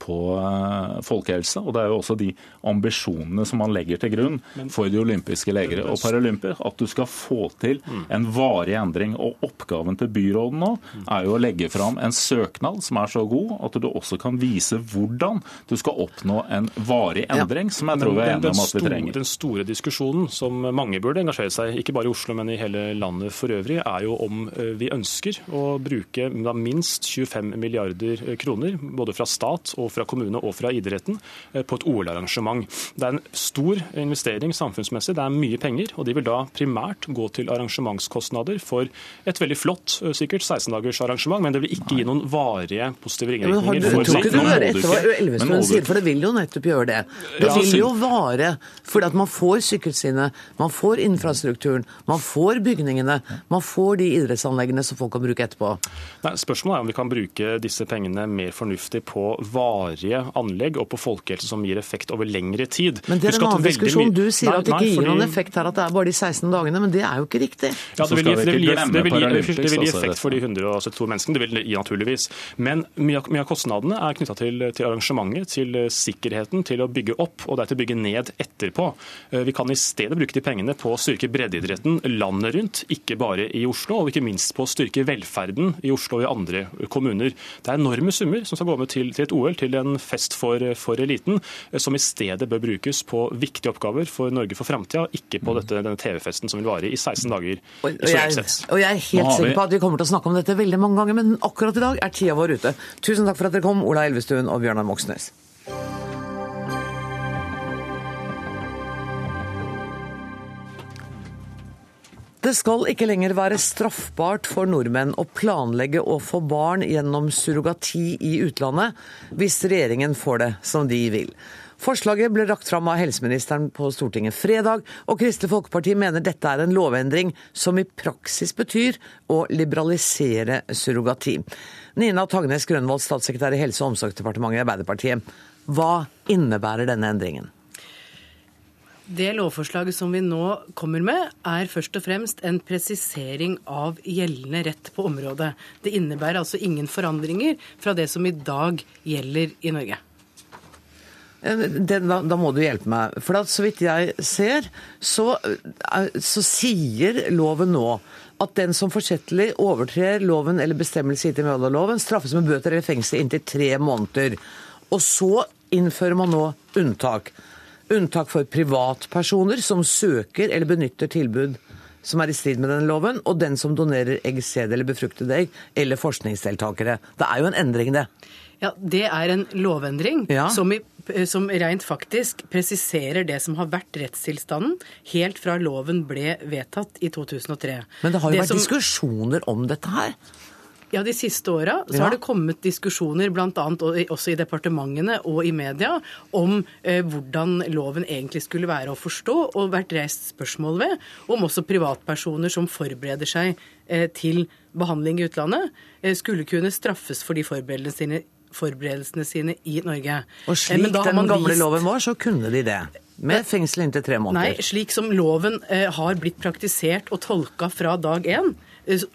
Speaker 7: på eh, folkehelse. Og det er jo også de ambisjonene som man legger til grunn for de olympiske leger og paralympier. At du skal få til en varig endring. Og oppgaven til byråden nå er jo å legge fram en søknad som er så god at du også kan vise hvordan du skal oppnå en varig endring, som jeg tror vi er enige om at vi trenger.
Speaker 8: den store diskusjonen som mange burde engasjere seg ikke bare i Oslo, men i hele landet for øvrig, er jo om eh, vi ønsker å bruke minst 25 milliarder kroner, både fra stat og fra kommune og fra idretten, eh, på et OL-arrangement. Det er en stor investering samfunnsmessig, det er mye penger, og de vil da primært gå til arrangementskostnader for et veldig flott, eh, sikkert 16-dagers arrangement, men det vil ikke gi noen varige positive
Speaker 1: Ja, men har du,
Speaker 8: ringvirkninger.
Speaker 7: må
Speaker 1: etter hva Elvestuen sier, for det vil jo nettopp gjøre det. Det
Speaker 8: Ja,
Speaker 1: vil jo vare fordi at man får sykkelstiene, man får infrastrukturen, man får bygningene, man får de idrettsanleggene som folk kan bruke etterpå.
Speaker 8: Nei, spørsmålet er om vi kan bruke disse pengene mer fornuftig på varige anlegg og på folkehelse som gir effekt over lengre tid.
Speaker 1: Men det er en annen diskusjon. Du sier
Speaker 8: Nei,
Speaker 1: at det ikke
Speaker 8: nei,
Speaker 1: gir noen effekt her, at det er bare de 16 dagene, men det er jo ikke riktig.
Speaker 8: Ja, det vil, gi, det, vil gi, det, vil gi, det vil gi effekt for de 172 menneskene, det vil det gi naturligvis. Men mye av, mye av kostnadene er knytta til, til arrangementet, til eh, sikkerheten, til å bygge opp, og er til å bygge ned etterpå. Eh, Vi kan i stedet bruke de pengene på å styrke breddeidretten landet rundt, ikke bare i Oslo, og ikke minst på å styrke velferden i Oslo og i andre kommuner. Det er enorme summer som skal gå med til, til et OL, til en fest for, for eliten, eh, som i stedet bør brukes på viktige oppgaver for Norge for framtida, ikke på dette, denne TV-festen som vil vare i 16 dager.
Speaker 1: Og og jeg, og jeg er helt sikker på at vi kommer til å snakke om dette veldig mange ganger, men akkurat i dag er tida vår ute. Tusen takk for at dere kom, Ola Elvestuen og Bjørnar Moxnes. Det skal ikke lenger være straffbart for nordmenn å planlegge å få barn gjennom surrogati i utlandet, hvis regjeringen får det som de vil. Forslaget ble rakt fram av helseministeren på Stortinget fredag, og Kristelig Folkeparti mener dette er en lovendring som i praksis betyr å liberalisere surrogati. Nina Tagnes Grønvold, statssekretær i Helse- og omsorgsdepartementet i Arbeiderpartiet. Hva innebærer denne endringen?
Speaker 9: Det lovforslaget som vi nå kommer med, er først og fremst en presisering av gjeldende rett på området. Det innebærer altså ingen forandringer fra det som i dag gjelder i Norge.
Speaker 1: Eh, Den, da, da må du hjelpe meg. For at så vidt jeg ser, så, eh, så sier loven nå at den som forsettlig overtrer loven eller bestemmelse gitt i medhold straffes med bøter eller fengsel inntil tre måneder. Og så innfører man nå unntak. Unntak for privatpersoner som søker eller benytter tilbud som er i strid med denne loven, og den som donerer egg, sæd eller befruktede egg, eller forskningsdeltakere. Det er jo en endring, det.
Speaker 9: Ja, Det er en lovendring
Speaker 1: Ja.
Speaker 9: som, i, som rent faktisk presiserer det som har vært rettstilstanden helt fra loven ble vedtatt i 2003.
Speaker 1: Men det har jo vært
Speaker 9: som-
Speaker 1: diskusjoner om dette her.
Speaker 9: Ja, De siste åra
Speaker 1: Ja.
Speaker 9: har det kommet diskusjoner bl.a. også i departementene og i media om eh, hvordan loven egentlig skulle være å forstå, og vært reist spørsmål ved om også privatpersoner som forbereder seg eh, til behandling i utlandet, eh, skulle kunne straffes for de forberedelsene sine, forberedelsene sine i Norge.
Speaker 1: Og
Speaker 9: Eh,
Speaker 1: slik
Speaker 9: men da har
Speaker 1: den
Speaker 9: man
Speaker 1: gamle
Speaker 9: vist-
Speaker 1: loven var, så kunne de det. Med fengsel inntil tre måneder.
Speaker 9: Nei, slik som loven eh, har blitt praktisert og tolka fra dag én,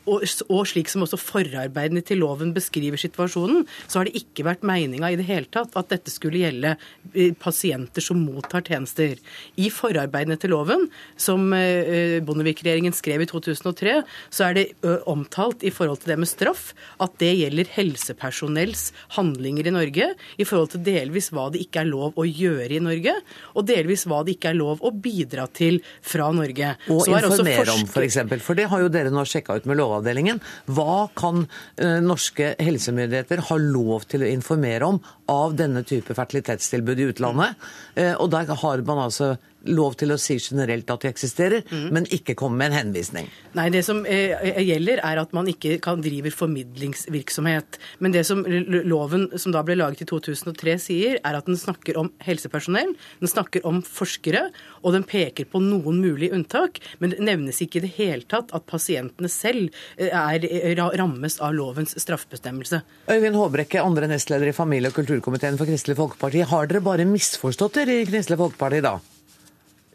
Speaker 9: og, slik som også forarbeidene til loven beskriver situasjonen, så har det ikke vært meninga i det hele tatt at dette skulle gjelde eh, pasienter som mottar tjenester. I forarbeidene til loven, som eh, Bondevik-regjeringen skrev i 2003, så er det omtalt i forhold til det med straff at det gjelder helsepersonells handlinger i Norge, i forhold til delvis hva det ikke er lov å gjøre i Norge, og delvis hva det ikke er lov å bidra til fra Norge.
Speaker 1: Og
Speaker 9: er
Speaker 1: informere om, f.eks. For, eksempel. for det har jo dere nå sjekka ut med Lovavdelingen. Hva kan eh, norske helsemyndigheter ha lov til å informere om av denne type fertilitetstilbud i utlandet? Eh, og der har man altså lov til å si generelt at de eksisterer,
Speaker 9: Mm.
Speaker 1: men ikke komme med en henvisning.
Speaker 9: Nei, det som eh, gjelder er at man ikke kan drive formidlingsvirksomhet. Men det som loven som da ble laget i 2003 sier, er at den snakker om helsepersonell, den snakker om forskere, og den peker på noen mulige unntak, men det nevnes ikke i det hele tatt at pasientene selv eh, er, rammes av lovens straffebestemmelse.
Speaker 1: Øyvind Håbrekke, andre nestleder i familie- og kulturkomiteen for Kristelig Folkeparti. Har dere bare misforstått dere i Kristelig Folkeparti da?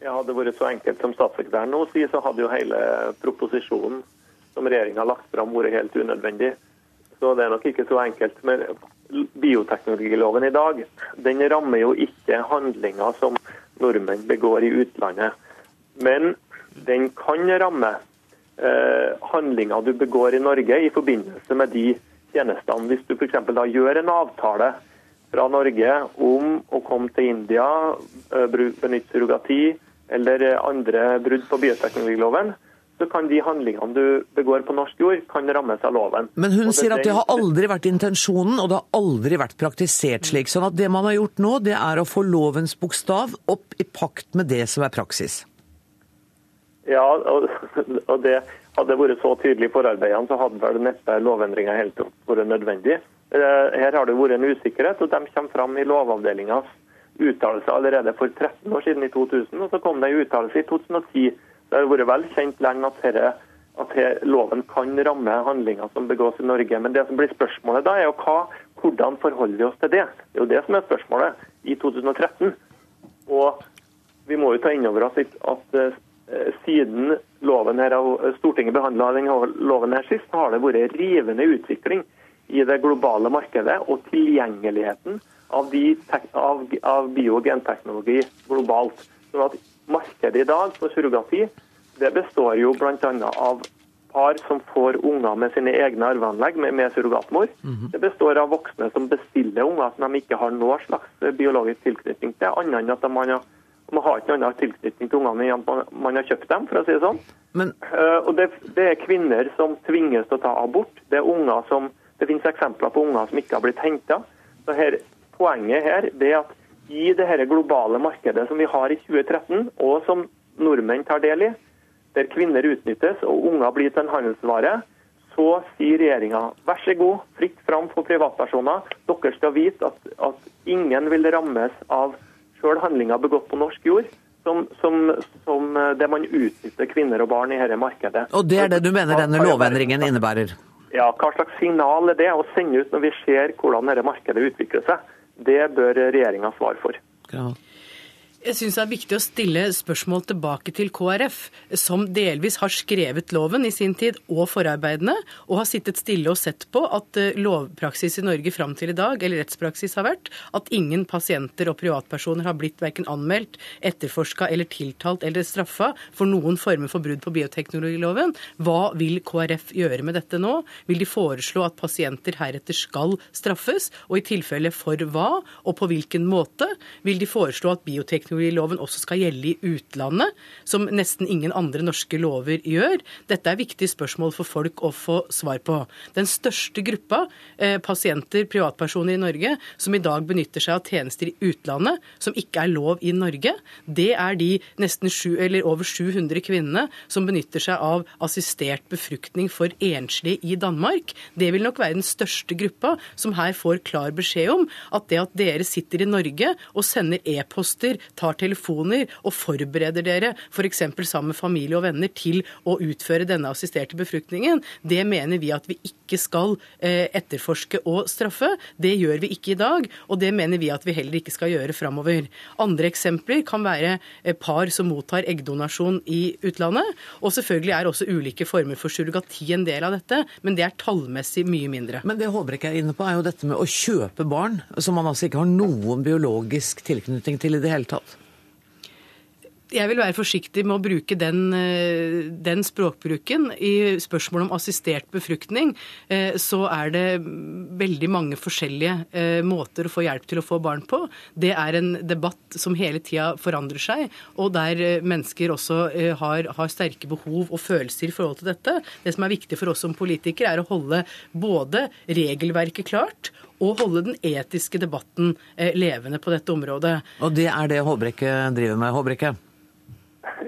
Speaker 10: Ja, Hadde det vært så enkelt som statssekretæren nå sier, så hadde jo hele proposisjonen som regjeringa har lagt fram, vært helt unødvendig. Så det er nok ikke så enkelt. Men bioteknologiloven i dag den rammer jo ikke handlinger som nordmenn begår i utlandet. Men den kan ramme eh, handlinger du begår i Norge i forbindelse med de tjenestene. Hvis du f.eks. da gjør en avtale fra Norge om å komme til India, eh, benytte surrogati eller eh, andre brudd på bioteknologiloven, så kan de handlingene du begår på norsk jord, kan rammes av loven.
Speaker 1: Men hun sier at det har aldri vært intensjonen, og det har aldri vært praktisert slik. Sånn at det man har gjort nå, det er å få lovens bokstav opp i pakt med det som er praksis.
Speaker 10: Ja, og, og det hadde vært så tydelig i forarbeidene, så hadde vel neppe lovendringa helt vært nødvendig. Eh, Her har det vært en usikkerhet, og de kommer fram i Lovavdelingas uttalelse allerede for 13 år siden, i 2000. Og så kom det en uttalelse i 2010. Det har vært vel kjent lenge at, herre, at her, loven kan ramme handlinger som begås i Norge. Men det som blir spørsmålet da, er jo hva, hvordan forholder vi oss til det? Det er jo det som er spørsmålet i 2013. Og vi må jo ta inn over oss at eh, siden loven her, Stortinget behandla loven her sist, har det vært rivende utvikling i det globale markedet og tilgjengeligheten av, de, av, av bio- og genteknologi globalt. Sånn at Markedet i dag for surrogati det består jo bl.a. av par som får unger med sine egne arveanlegg med, med surrogatmor. Det består av voksne som bestiller unger som de ikke har noe slags eh, biologisk tilknytning til, annet enn at de har, man har ikke noen annen tilknytning til ungene enn man, har kjøpt dem, for å si det sånn.
Speaker 1: Men
Speaker 10: Uh, og det, det er kvinner som tvinges til å ta abort. Det er unger som, det finnes eksempler på unger som ikke har blitt henta. Poenget her det er at i det her globale markedet som vi har i 2013, og som nordmenn tar del i, der kvinner utnyttes og unger blir til en handelsvare, så sier regjeringa vær så god, fritt fram for privatpersoner. Dere skal vite at, at ingen vil rammes av sjøl handlinger begått på norsk jord, som, som, som det man utnytter kvinner og barn i dette markedet.
Speaker 1: Og det er det du mener denne lovendringen innebærer?
Speaker 10: Ja, Hva slags signal er det å sende ut når vi ser hvordan dette markedet utvikler seg? Det bør regjeringa svare for.
Speaker 1: Ja.
Speaker 9: Jeg syns det er viktig å stille spørsmål tilbake til KrF, som delvis har skrevet loven i sin tid og forarbeidene, og har sittet stille og sett på at eh, lovpraksis i Norge fram til i dag, eller rettspraksis har vært, at ingen pasienter og privatpersoner har blitt verken anmeldt, etterforska eller tiltalt eller straffa for noen former for brudd på bioteknologiloven. Hva vil KrF gjøre med dette nå? Vil de foreslå at pasienter heretter skal straffes, og i tilfelle for hva, og på hvilken måte? Vil de foreslå at bioteknologi bioteknologiloven også skal gjelde i utlandet, som nesten ingen andre norske lover gjør. Dette er viktige spørsmål for folk å få svar på. Den største gruppa eh, pasienter, privatpersoner i Norge, som i dag benytter seg av tjenester i utlandet, som ikke er lov i Norge, det er de nesten sju, over 700 kvinnene som benytter seg av assistert befruktning for enslige i Danmark. Det vil nok være den største gruppa som her får klar beskjed om at det at dere sitter i Norge og sender e-poster, tar telefoner og forbereder dere f.eks. sammen med familie og venner til å utføre denne assisterte befruktningen, det mener vi at vi ikke skal eh, etterforske og straffe. Det gjør vi ikke i dag, og det mener vi at vi heller ikke skal gjøre framover. Andre eksempler kan være par som mottar eggdonasjon i utlandet. Og selvfølgelig er også ulike former for surrogati en del av dette, men det er tallmessig mye mindre.
Speaker 1: Men det Håbrekke er inne på, er jo dette med å kjøpe barn, som man altså ikke har noen biologisk tilknytning til i det hele tatt
Speaker 9: jeg vil være forsiktig med å bruke den, eh, den, språkbruken. I spørsmålet om assistert befruktning eh, så er det veldig mange forskjellige eh, måter å få hjelp til å få barn på. Det er en debatt som hele tida forandrer seg, og der mennesker også har, har sterke behov og følelser i forhold til dette. Det som er viktig for oss som politikere, er å holde både regelverket klart og holde den etiske debatten levende på dette området.
Speaker 1: Og det er det Håbrekke driver med. Håbrekke?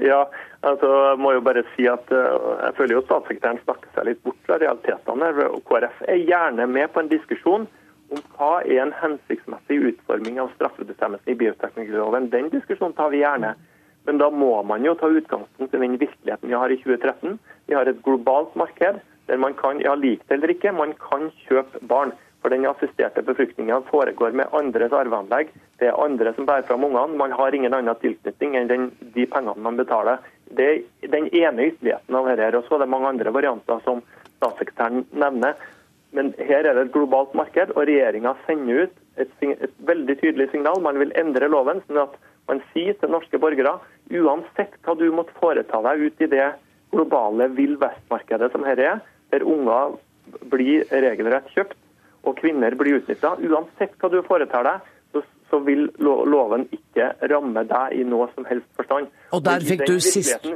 Speaker 10: Ja, altså jeg må jo bare si at uh, jeg føler jo statssekretæren snakker seg litt bort fra realitetene. og KrF er gjerne med på en diskusjon om hva er en hensiktsmessig utforming av straffebestemmelsen i bioteknologiloven. Den diskusjonen tar vi gjerne. Men da må man jo ta utgangspunkt i den virkeligheten vi har i 2013. Vi har et globalt marked der man kan, ja likt eller ikke, man kan kjøpe barn. For den assisterte befruktninga foregår med andres arveanlegg. Det er andre som bærer fram ungene. Man har ingen annen tilknytning enn den, de pengene man betaler. Det er den ene ytterligheten av dette. Og så er det mange andre varianter som statssekretæren nevner. Men her er det et globalt marked, og regjeringa sender ut et, et, veldig tydelig signal. Man vil endre loven, sånn at man sier til norske borgere uansett hva du måtte foreta deg ut i det globale vill vest-markedet som dette er, der unger blir regelrett kjøpt, og kvinner blir utnytta. Uansett hva du foretar deg, så, så, vil loven ikke ramme deg i noe som helst forstand.
Speaker 1: Og der fikk du sist...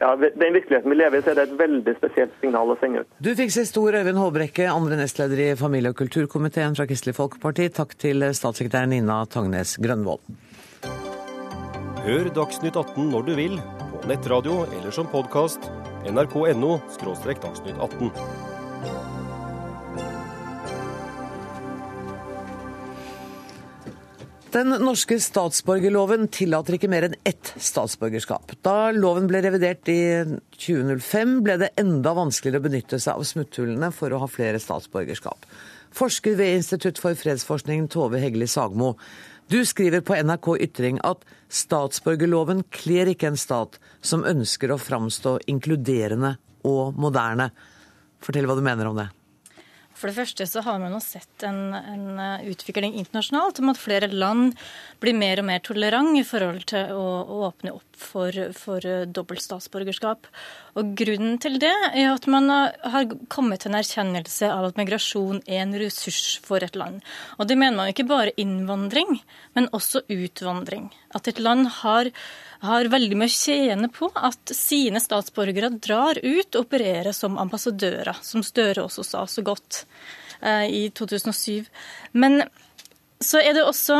Speaker 10: Ja, den virkeligheten vi lever i, så er det et veldig spesielt signal å sende ut.
Speaker 1: Du fikk sist ord, Øyvind Håbrekke, andre nestleder i familie- og kulturkomiteen fra Kristelig Folkeparti. Takk til statssekretær Nina Tangnes Grønvold.
Speaker 11: Hør Dagsnytt 18 når du vil, på nettradio eller som podkast. nrk.no – dagsnytt 18.
Speaker 1: Den norske statsborgerloven tillater ikke mer enn ett statsborgerskap. Da loven ble revidert i 2005, ble det enda vanskeligere å benytte seg av smutthullene for å ha flere statsborgerskap. Forsker ved Institutt for fredsforskning Tove Hegli Sagmo, du skriver på NRK Ytring at statsborgerloven kler ikke en stat som ønsker å framstå inkluderende og moderne. Fortell hva du mener om det.
Speaker 12: For det første så har man jo sett en, en, eh, utvikling internasjonalt om at flere land blir mer og mer tolerant i forhold til å, å åpne opp for, for eh, dobbelt statsborgerskap. Og Grunnen til det er at man har kommet til en erkjennelse av at migrasjon er en ressurs for et land. Og det mener man ikke bare innvandring, men også utvandring. At et land har har veldig mye å tjene på at sine statsborgere drar ut og opererer som ambassadører, som Støre også sa så godt eh, i 2007. Men så er det også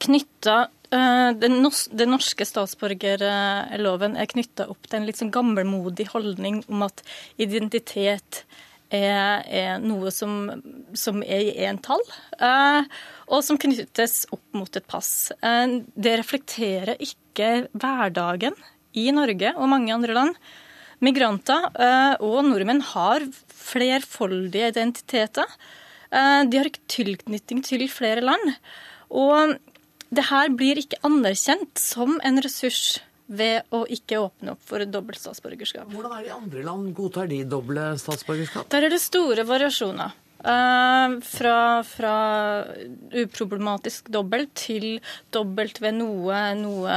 Speaker 12: knytta eh, den, norske statsborgerloven er knytta opp til en litt sånn gammelmodig holdning om at identitet er, er noe som, som, er i en tall, og som knyttes opp mot et pass. Eh, det reflekterer ikke hverdagen i Norge og mange andre land. Migranter eh, og nordmenn har flerfoldige identiteter. De har ikke tilknytning til flere land. Og det her blir ikke anerkjent som en ressurs ved å ikke åpne opp for dobbelt statsborgerskap.
Speaker 1: Hvordan er det i andre land? Godtar de doble statsborgerskap?
Speaker 12: Der er det store variasjoner. Uh, fra, fra, uproblematisk dobbelt til dobbelt ved noe, noe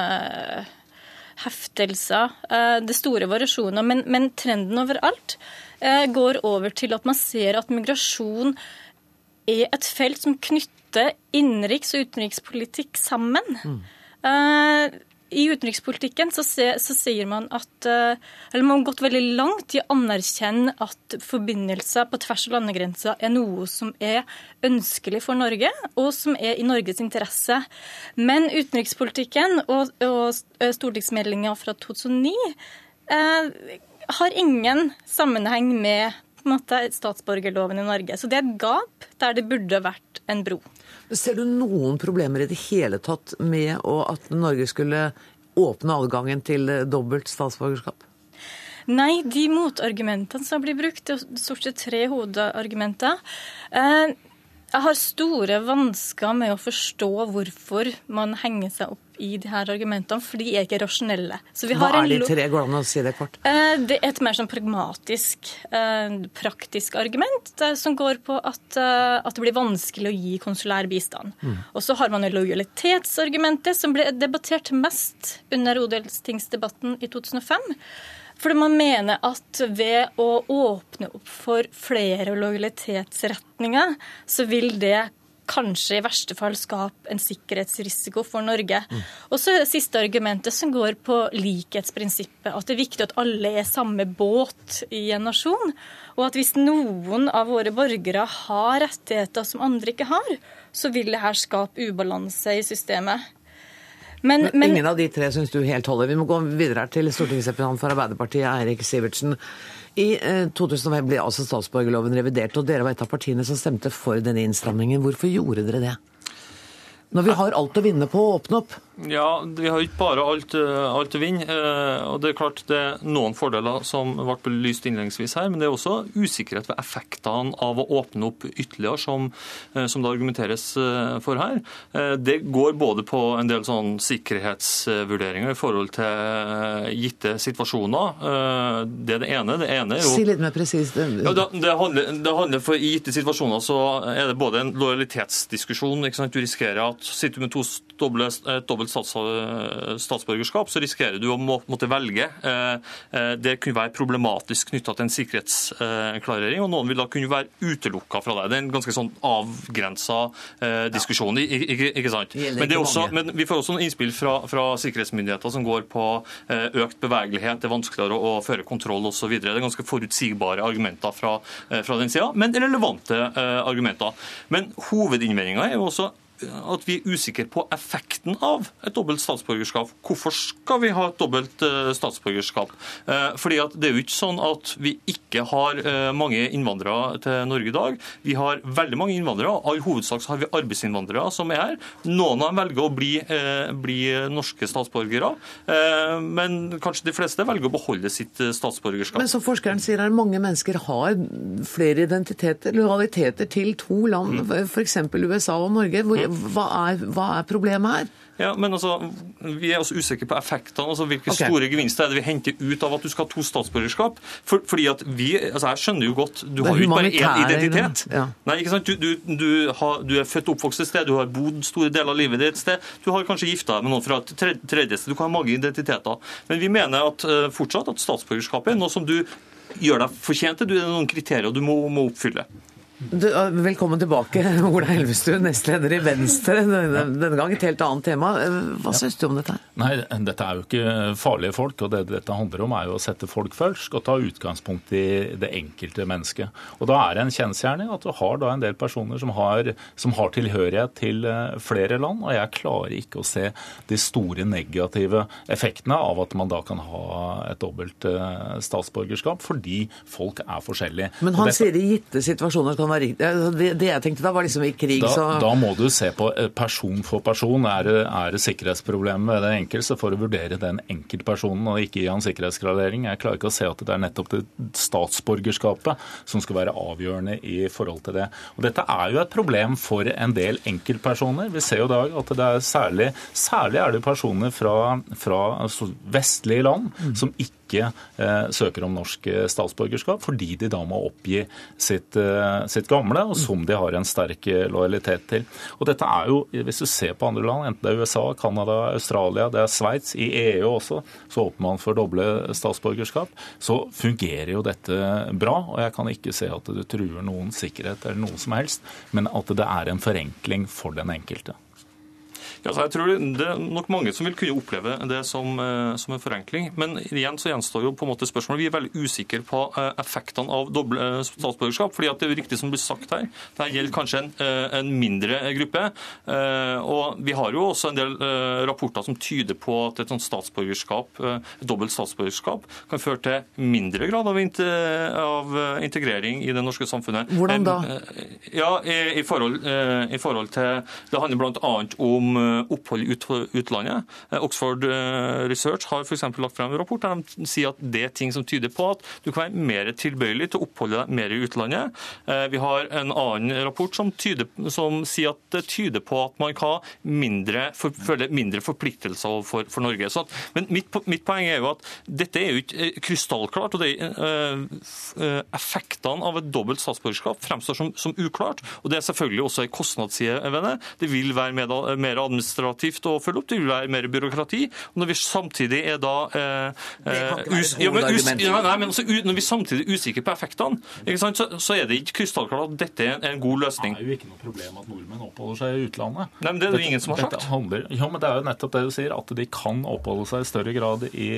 Speaker 12: heftelser. Uh, det er store variasjoner, men, men trenden overalt uh, går over til at man ser at migrasjon er et felt som knytter innenriks- og utenrikspolitikk sammen. Mm. I utenrikspolitikken så, se, så, sier man at eh, Eller man har gått veldig langt i å anerkjenne at forbindelser på tvers av landegrenser er noe som er ønskelig for Norge, og som er i Norges interesse. Men utenrikspolitikken og, og stortingsmeldinga fra 2009 eh, har ingen sammenheng med måte, statsborgerloven i Norge. Så det er et gap der det burde vært en bro.
Speaker 1: Ser du noen problemer i det hele tatt med at Norge skulle åpne adgangen til dobbelt statsborgerskap?
Speaker 12: Nei, de motargumentene som blir brukt, det er stort sett tre hovedargumenter. Eh, jeg har store vansker med å forstå hvorfor man henger seg opp i de her argumentene, for de er ikke rasjonelle.
Speaker 1: Hva er de tre? Går det an å si det kort?
Speaker 12: Eh, det er et mer sånn pragmatisk, eh, praktisk argument som går på at, eh, at, det blir vanskelig å gi konsulær bistand. Mm. Og så har man lojalitetsargumentet, som ble debattert mest under odelstingsdebatten i 2005. Fordi man mener at ved å åpne opp for flere lojalitetsretninger, så vil det kanskje i verste fall skape en sikkerhetsrisiko for Norge. Mm. Og så er det siste argumentet som går på likhetsprinsippet. At det er viktig at alle er samme båt i en nasjon. Og at hvis noen av våre borgere har rettigheter som andre ikke har, så vil det her skape ubalanse i systemet.
Speaker 1: Men, men, ingen av de tre syns du helt holder. Vi må gå videre til stortingsrepresentant for Arbeiderpartiet, Eirik Sivertsen. I 2005 eh, ble altså statsborgerloven revidert, og dere var et av partiene som stemte for denne innstrammingen. Hvorfor gjorde dere det? Når vi har alt å vinne på å åpne opp?
Speaker 13: Ja, Vi har ikke bare alt, eh, alt å vinne. Eh, og Det er klart det er noen fordeler som ble belyst innledningsvis her, men det er også usikkerhet ved effektene av å åpne opp ytterligere, som, eh, som det argumenteres for her. Det går både på en del sånn sikkerhetsvurderinger i forhold til gitte situasjoner. Det er det ene. Det ene er jo
Speaker 1: Si litt mer presist.
Speaker 13: Ja, det, det, handler, det handler for I gitte situasjoner så er det både en lojalitetsdiskusjon. ikke sant? Du risikerer at sitter du med to doble, doble dobbelt statsborgerskap, så risikerer du å måtte velge. Eh, eh, det kunne være problematisk knytta til en sikkerhetsklarering, og noen vil da kunne være utelukka fra deg. Det er en ganske sånn avgrensa eh, diskusjon. Ikke, ikke sant? Men, også, men, vi får også noen innspill fra, fra sikkerhetsmyndigheter som går på økt bevegelighet, det er vanskeligere å, å føre kontroll osv. Det er ganske forutsigbare argumenter fra, fra den sida, men relevante argumenter. Men hovedinnvendinga er jo også at vi er usikre på effekten av et dobbelt statsborgerskap. Hvorfor skal vi ha et dobbelt eh, statsborgerskap? Eh, fordi at Det er jo ikke sånn at vi ikke har eh, mange innvandrere til Norge i dag. Vi har veldig mange innvandrere. All hovedsak så har vi arbeidsinnvandrere som er her. Noen av dem velger å bli, bli norske statsborgere, men kanskje de fleste velger å beholde sitt statsborgerskap.
Speaker 1: Men som forskeren sier, er mange mennesker har flere identiteter, lojaliteter til to land, mm. f.eks. USA og Norge. hvor hva er, hva er problemet her?
Speaker 13: Ja, men altså, Vi er også usikre på effektene. altså Hvilke okay. store gevinster er det vi henter ut av at du skal ha to statsborgerskap? For, fordi at vi, altså Jeg skjønner jo godt Du har jo ikke bare én identitet. Ja. Nei, ikke sant? Du, du, du, har, du, er født og oppvokst et sted, du har bodd store deler av livet ditt et sted. Du har kanskje gifta deg med noen fra et tredje sted. Du kan ha mange identiteter. Men vi mener at uh, fortsatt at statsborgerskapet er noe som du gjør deg fortjent til. Det er noen kriterier du må, må oppfylle.
Speaker 1: Du, velkommen tilbake, Ola Elvestuen, nestleder i Venstre. Denne gang et helt annet tema. Hva syns du om dette?
Speaker 7: Nei, Dette er jo ikke farlige folk. og Det dette handler om er jo å sette folk først og ta utgangspunkt i det enkelte mennesket. Og Da er det en kjensgjerning at du har da en del personer som har, som har tilhørighet til eh, flere land. og Jeg klarer ikke å se de store negative effektene av at man da kan ha et dobbelt eh, statsborgerskap, fordi folk er forskjellige.
Speaker 1: Men han sier i gitte situasjoner kan var riktig. Det, det jeg tenkte da, var liksom i krig,
Speaker 7: Da,
Speaker 1: så
Speaker 7: da må du se på eh, person for person. Er det, er det sikkerhetsproblemet ved den enkelte, så får du vurdere den enkeltpersonen og ikke gi han sikkerhetsgradering. Jeg klarer ikke å se at det er nettopp det statsborgerskapet som skal være avgjørende i forhold til det. Og Dette er jo et problem for en del enkeltpersoner. Vi ser jo i dag at det er særlig, særlig er det personer fra, fra altså vestlige land som ikke ikke eh, søker om norsk eh, statsborgerskap, fordi de da må oppgi sitt, eh, sitt, gamle, og som de har en sterk lojalitet til. Og dette er jo, Hvis du ser på andre land, enten det er USA, Canada, Australia, det er Sveits, i EU også, så åpner man for doble statsborgerskap, så fungerer jo dette bra. Og jeg kan ikke se at det truer noen sikkerhet eller noe som helst, men at det er en forenkling for den enkelte.
Speaker 13: Ja, jeg tror Det er nok mange som vil kunne oppleve det som, eh, som, en forenkling. Men igjen så gjenstår jo på en måte spørsmålet. Vi er veldig usikre på eh, effektene av doble eh, statsborgerskap. fordi at det er jo riktig som blir sagt her, det gjelder kanskje en, en, mindre gruppe. Og Vi har jo også en del rapporter som tyder på at et sånt statsborgerskap, et dobbelt statsborgerskap kan føre til mindre grad av, integrering i det norske samfunnet.
Speaker 1: Hvordan da?
Speaker 13: Ja, i, i, forhold, i forhold til Det handler bl.a. om opphold i utlandet. Eh, Oxford eh, Research har f.eks. lagt frem en rapport der de sier at det er ting som tyder på at du kan være mer tilbøyelig til å oppholde deg mer i utlandet. Eh, vi har en annen rapport som, tyder, som sier at det tyder på at man kan mindre, for, føle mindre forpliktelser for, for Norge. Så, men mitt, mitt, poeng er jo at dette er jo ikke krystallklart. og det, Effektene av et dobbelt statsborgerskap fremstår som, som, uklart. og Det er selvfølgelig også en kostnadsside ved det. Det vil være mer, mer administrativt å følge opp, det vil være mer byråkrati. Og når vi samtidig er da eh, us, ja, men, us, ja, nei, men altså, Når vi samtidig er usikre på effektene, så, så, er det ikke krystallklart at dette er en god løsning.
Speaker 7: Det er jo ikke noe problem at nordmenn oppholder seg i utlandet.
Speaker 13: Nei, men Det er det ingen som har sagt.
Speaker 7: Handler, ja, men Det er jo nettopp det du sier, at de kan oppholde seg i større grad i,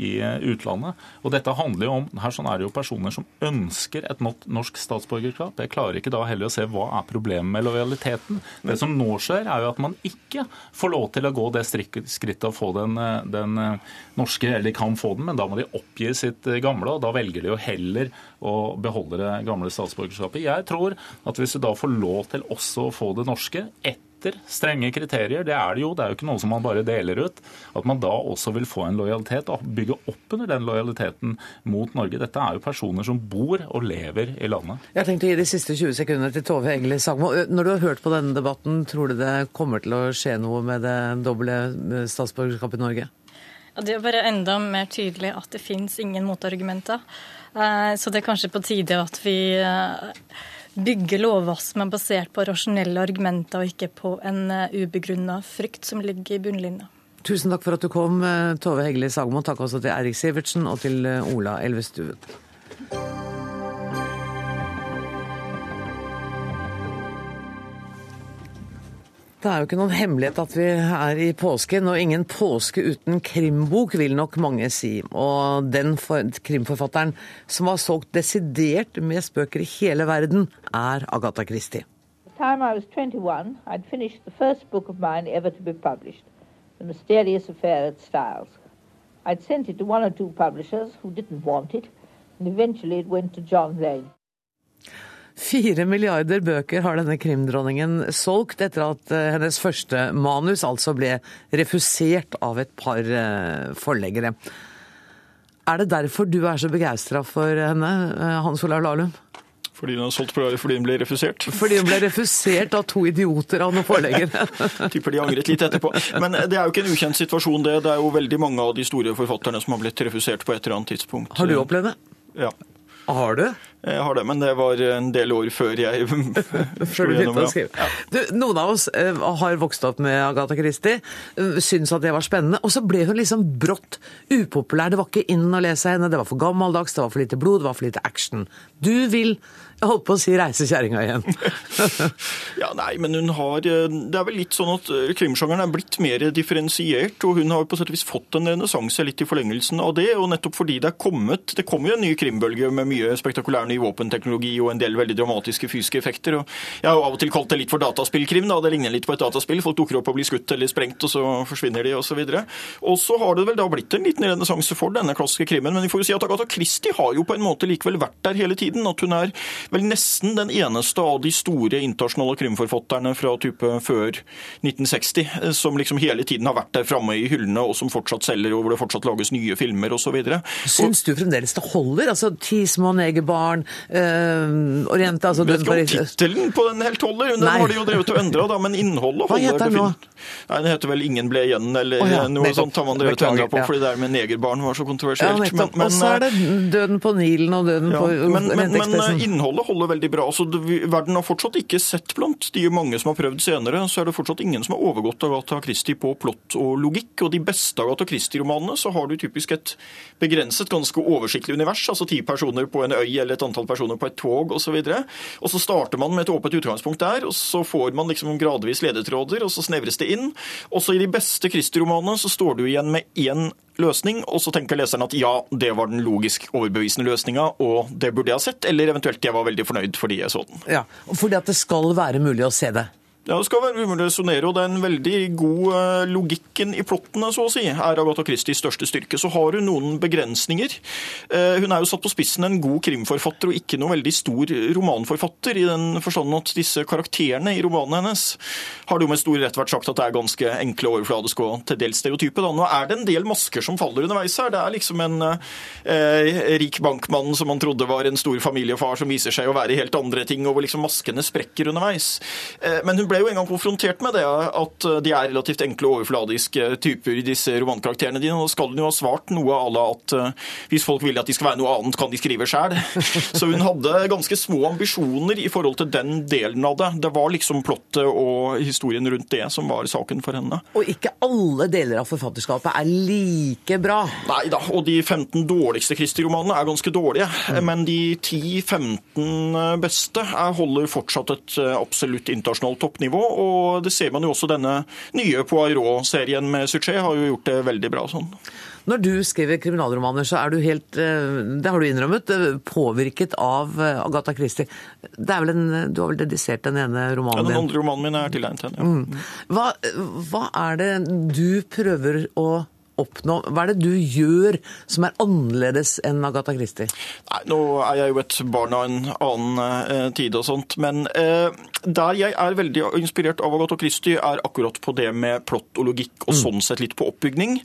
Speaker 7: i utlandet. Og dette handler jo om, her sånn er det jo personer som ønsker et norsk statsborgerskap. Jeg klarer ikke da heller å se hva er problemet med lojaliteten. Det som nå skjer, er jo at man ikke får lov til å gå det skrittet og få den, den norske, eller de kan få den, men da må de oppgi sitt gamle, og da velger de jo heller å beholde det gamle statsborgerskapet. Jeg tror at hvis du da får lov til også å få det norske etter etter strenge kriterier. Det er det jo. Det er jo ikke noe som man bare deler ut. At man da også vil få en lojalitet og bygge opp under den lojaliteten mot Norge. Dette er jo personer som bor og lever i landet.
Speaker 1: Jeg tenkte å gi de siste 20 sekundene til Tove Engeli Sagmo. Når du har hørt på denne debatten, tror du det kommer til å skje noe med det doble statsborgerskapet i Norge?
Speaker 12: Det er bare enda mer tydelig at det fins ingen motargumenter. Eh, så det er kanskje på tide at vi eh, bygge lover som er basert på rasjonelle argumenter og ikke på en eh, ubegrunna frykt som ligger i bunnlinja.
Speaker 1: Tusen takk for at du kom, eh, Tove Hegeli Sagmo. Takk også til Eirik Sivertsen og til eh, Ola Elvestuen. Det er jo ikke noen hemmelighet at vi er i påsken, og ingen påske uten krimbok, vil nok mange si. Og den krimforfatteren som har solgt desidert mest bøker i hele verden, er Agatha Christie. time I was 21, I'd finished the first book of mine ever to be published, The Mysterious Affair at Styles. I'd sent it to one or two publishers who didn't want it, and eventually it went to John Lane. Fire milliarder bøker har denne krimdronningen solgt etter at eh, hennes første manus altså ble refusert av et par eh, forleggere. Er det derfor du er så begeistra for henne, eh, Hans Olav Lahlum?
Speaker 14: Fordi hun har solgt fordi hun ble refusert.
Speaker 1: Fordi hun ble refusert av to idioter av noen forleggere.
Speaker 14: Tipper de angret litt etterpå. Men det er jo ikke en ukjent situasjon, det. Det er jo veldig mange av de store forfatterne som har blitt refusert på et eller annet tidspunkt.
Speaker 1: Har du opplevd det?
Speaker 14: Ja.
Speaker 1: Har du?
Speaker 14: Jeg har det, men det var en del år før jeg
Speaker 1: Før du begynte å skrive. Ja. Du, noen av oss eh, har vokst opp med Agatha Christie, eh, syns at det var spennende. Og så ble hun liksom brått upopulær. Det var ikke inn å lese henne, det var for gammeldags, det var for lite blod, det var for lite action. Du vil jeg holdt på å si reisekjerringa igjen.
Speaker 14: ja, nei, men hun har Det er vel litt sånn at krimsjangeren er blitt mer differensiert, og hun har på sett og vis fått en renessanse litt i forlengelsen av det. Og nettopp fordi det er kommet Det kommer jo en ny krimbølge med mye spektakulær ny våpenteknologi og en del veldig dramatiske fysiske effekter. Og jeg har jo av og til kalt det litt for dataspillkrim. da, Det ligner litt på et dataspill. Folk dukker opp og blir skutt eller sprengt, og så forsvinner de osv. Og så har det vel da blitt en liten renessanse for denne klassiske krimmen. Men vi får jo si at Agatha Christie har jo på en måte likevel vært der hele tiden. At hun er vel nesten den eneste av de store internasjonale krimforfatterne fra type før 1960 eh, som liksom hele tiden har vært der framme i hyllene, og som fortsatt selger, og hvor det fortsatt lages nye filmer osv.
Speaker 1: Syns du fremdeles det holder? Altså Ti små negerbarn, øh, Oriente altså,
Speaker 14: Vet ikke om tittelen på den helt holder, den
Speaker 1: Nei.
Speaker 14: har de jo drevet og endra, men innholdet
Speaker 1: Hva heter den nå?
Speaker 14: Nei, Den heter vel 'Ingen ble igjen', eller
Speaker 1: oh, ja,
Speaker 14: noe
Speaker 1: nettopp.
Speaker 14: sånt har man drevet og endra på,
Speaker 1: ja.
Speaker 14: fordi det der med negerbarn var så kontroversielt.
Speaker 1: Ja,
Speaker 14: Men-
Speaker 1: Og så er det Døden på Nilen og Døden
Speaker 14: ja,
Speaker 1: på
Speaker 14: men, men, men Innholdet holder veldig bra. Altså, verden har fortsatt ikke sett blant de mange som har prøvd senere, så er det fortsatt ingen som har overgått Agatha Christie på plott og logikk. Og de beste Agatha Christie-romanene så har du typisk et begrenset, ganske oversiktlig univers. Altså ti personer på en øy eller et antall personer på et tog osv. Og, så og så starter man med et åpent utgangspunkt der, og så får man liksom gradvis ledetråder, og så snevres det inn. Også i de beste Christie-romanene så står du igjen med én løsning, og så tenker leseren at ja, det var den logisk overbevisende løsninga, og det burde jeg ha sett, eller eventuelt jeg var veldig fornøyd fordi jeg så den.
Speaker 1: Ja, fordi at det skal være mulig å se det.
Speaker 14: Ja, Det skal være umulig å resonnere, og det er en veldig god eh, logikken i plottene, så å si, er Agatha Christies største styrke. Så har hun noen begrensninger. Eh, Hun er jo satt på spissen en god krimforfatter og ikke noe veldig stor romanforfatter, i den forstand at disse karakterene i romanene hennes har det jo med stor rett vært sagt at det er ganske enkle, overfladiske og til dels stereotype. Da. Nå er det en del masker som faller underveis her. Det er liksom en eh, rik bankmann som man trodde var en stor familiefar, som viser seg å være helt andre ting, og hvor liksom maskene sprekker underveis. Eh, men hun ble jo en gang konfrontert med det, at eh, de er relativt enkle og overfladiske typer, disse romankarakterene dine. Og skal hun jo ha svart noe à la at eh, hvis folk vil at de skal være noe annet, kan de skrive sjæl. Så hun hadde ganske små ambisjoner i forhold til den delen av det. Det var liksom plottet og historien rundt det som var saken for henne.
Speaker 1: Og ikke alle deler av forfatterskapet er like bra.
Speaker 14: Nei da, og de 15 dårligste Christie-romanene er ganske dårlige. Men de 10-15 beste er, holder fortsatt et eh, absolutt internasjonalt toppnivå. Og det ser man jo også denne nye Poirot-serien med Suchet har jo gjort det veldig bra sånn.
Speaker 1: Når du skriver kriminalromaner, så er du helt, eh, det har du innrømmet, eh, påvirket av eh, Agatha Christie. Det er vel en, du har vel dedisert den ene romanen din?
Speaker 14: Ja, den andre romanen min er tilegnet henne. Ja.
Speaker 1: Mm. Hva, hva er det du prøver å oppnå? Hva er det du gjør som er annerledes enn Agatha Christie?
Speaker 14: Nei, Nå er jeg jo et barn av en annen eh, tid og sånt, men eh, der jeg er veldig inspirert av Agatha Christie, er akkurat på det med plott og logikk, og sånn sett litt på oppbygning.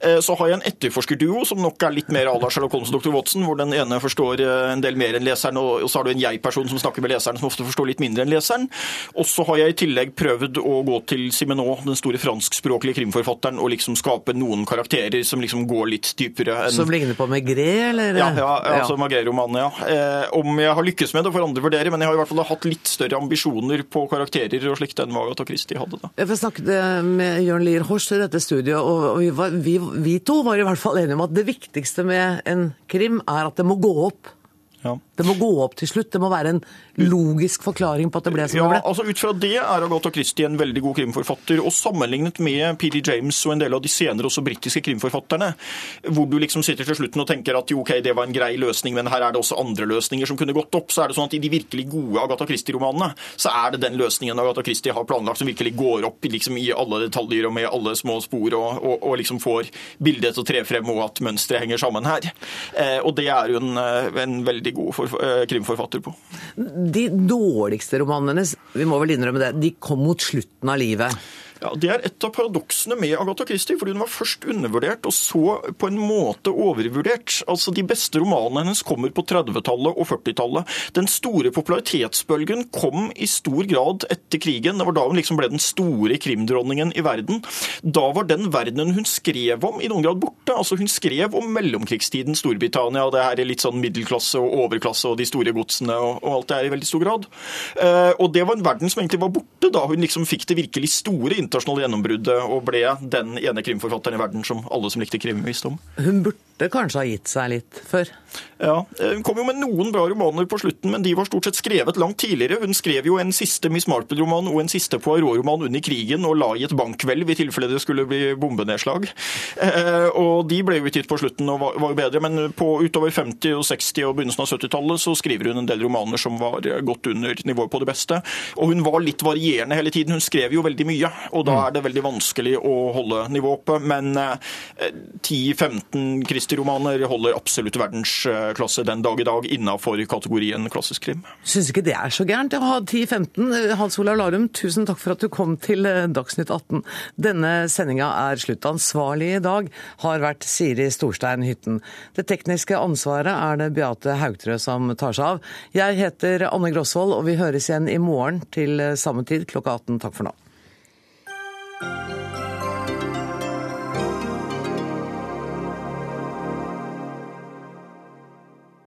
Speaker 14: Eh, så har jeg en etterforskerduo som nok er litt mer à la Sherlock Holmes og Dr. Watson, hvor den ene forstår eh, en del mer enn leseren, og, og så har du en jeg-person som snakker med leseren, som ofte forstår litt mindre enn leseren. Og så har jeg i tillegg prøvd å gå til Simenon, den store franskspråklige krimforfatteren, og liksom skape noen karakterer som liksom går litt dypere enn
Speaker 1: Som ligner på Maigret, eller?
Speaker 14: ja, ja, altså Magrero-mannen, ja. Eh, om jeg har lykkes med det, får andre vurdere, men jeg har i hvert fall hatt litt større ambisjoner på karakterer og slikt enn Agatha Christie hadde. da.
Speaker 1: Jeg snakket med Jørn Lier Horst i dette studioet, og vi, var, vi, vi to var i hvert fall enige om at det viktigste med en krim er at det må gå opp.
Speaker 14: Ja.
Speaker 1: Det må gå opp til slutt. Det må være en logisk forklaring på at det ble som
Speaker 14: Ja,
Speaker 1: det ble.
Speaker 14: altså Ut fra det er Agatha Christie en veldig god krimforfatter. Og sammenlignet med P.D. James og en del av de senere også britiske krimforfatterne, hvor du liksom sitter til slutten og tenker at jo, ok, det var en grei løsning, men her er det også andre løsninger som kunne gått opp, så er det sånn at i de virkelig gode Agatha Christie-romanene, så er det den løsningen Agatha Christie har planlagt som virkelig går opp liksom i alle detaljer og med alle små spor, og, og, og liksom får bildet til å tre frem, og at mønsteret henger sammen her. Eh, og det er jo en, eh, en veldig god for, eh, krimforfatter på.
Speaker 1: De dårligste romanene hennes, vi må vel innrømme det, de kom mot slutten av livet.
Speaker 14: Ja, Det er et av paradoksene med Agatha Christie, fordi hun var først undervurdert og så på en måte overvurdert. Altså, De beste romanene hennes kommer på 30-tallet og 40-tallet. Den store popularitetsbølgen kom i stor grad etter krigen. Det var da hun liksom ble den store krimdronningen i verden. Da var den verdenen hun skrev om, i noen grad borte. Altså, Hun skrev om mellomkrigstiden Storbritannia, det her er litt sånn middelklasse og overklasse og de store godsene og, og alt det her i veldig stor grad. Uh, og det var en verden som egentlig var borte da hun liksom fikk det virkelig store internasjonale gjennombruddet og ble den ene krimforfatteren i verden som alle som likte krim, visste om.
Speaker 1: Hun burde burde kanskje ha gitt seg litt før?
Speaker 14: Ja, Hun kom jo med noen bra romaner på slutten, men de var stort sett skrevet langt tidligere. Hun skrev jo en siste Miss Marple-roman og en siste Poirot-roman under krigen og la i et bankhvelv i tilfelle det skulle bli bombenedslag. Eh, og De ble jo utgitt på slutten og var, jo bedre, men på utover 50-, og 60- og begynnelsen av 70-tallet så skriver hun en del romaner som var godt under nivået på det beste. Og hun var litt varierende hele tiden. Hun skrev jo veldig mye, og da er det veldig vanskelig å holde nivået oppe. Men eh, 10-15 Christie-romaner holder absolutt verdensklasse den dag i dag innafor kategorien klassisk krim.
Speaker 1: Syns ikke det er så gærent å ha 10-15. Hans Olav Larum, tusen takk for at du kom til eh, Dagsnytt 18. Denne sendinga er slutt. Ansvarlig i dag har vært Siri Storstein Hytten. Det tekniske ansvaret er det Beate Haugtrø som tar seg av. Jeg heter Anne Grosvold, og vi høres igjen i morgen til samme tid klokka 18. Takk for nå.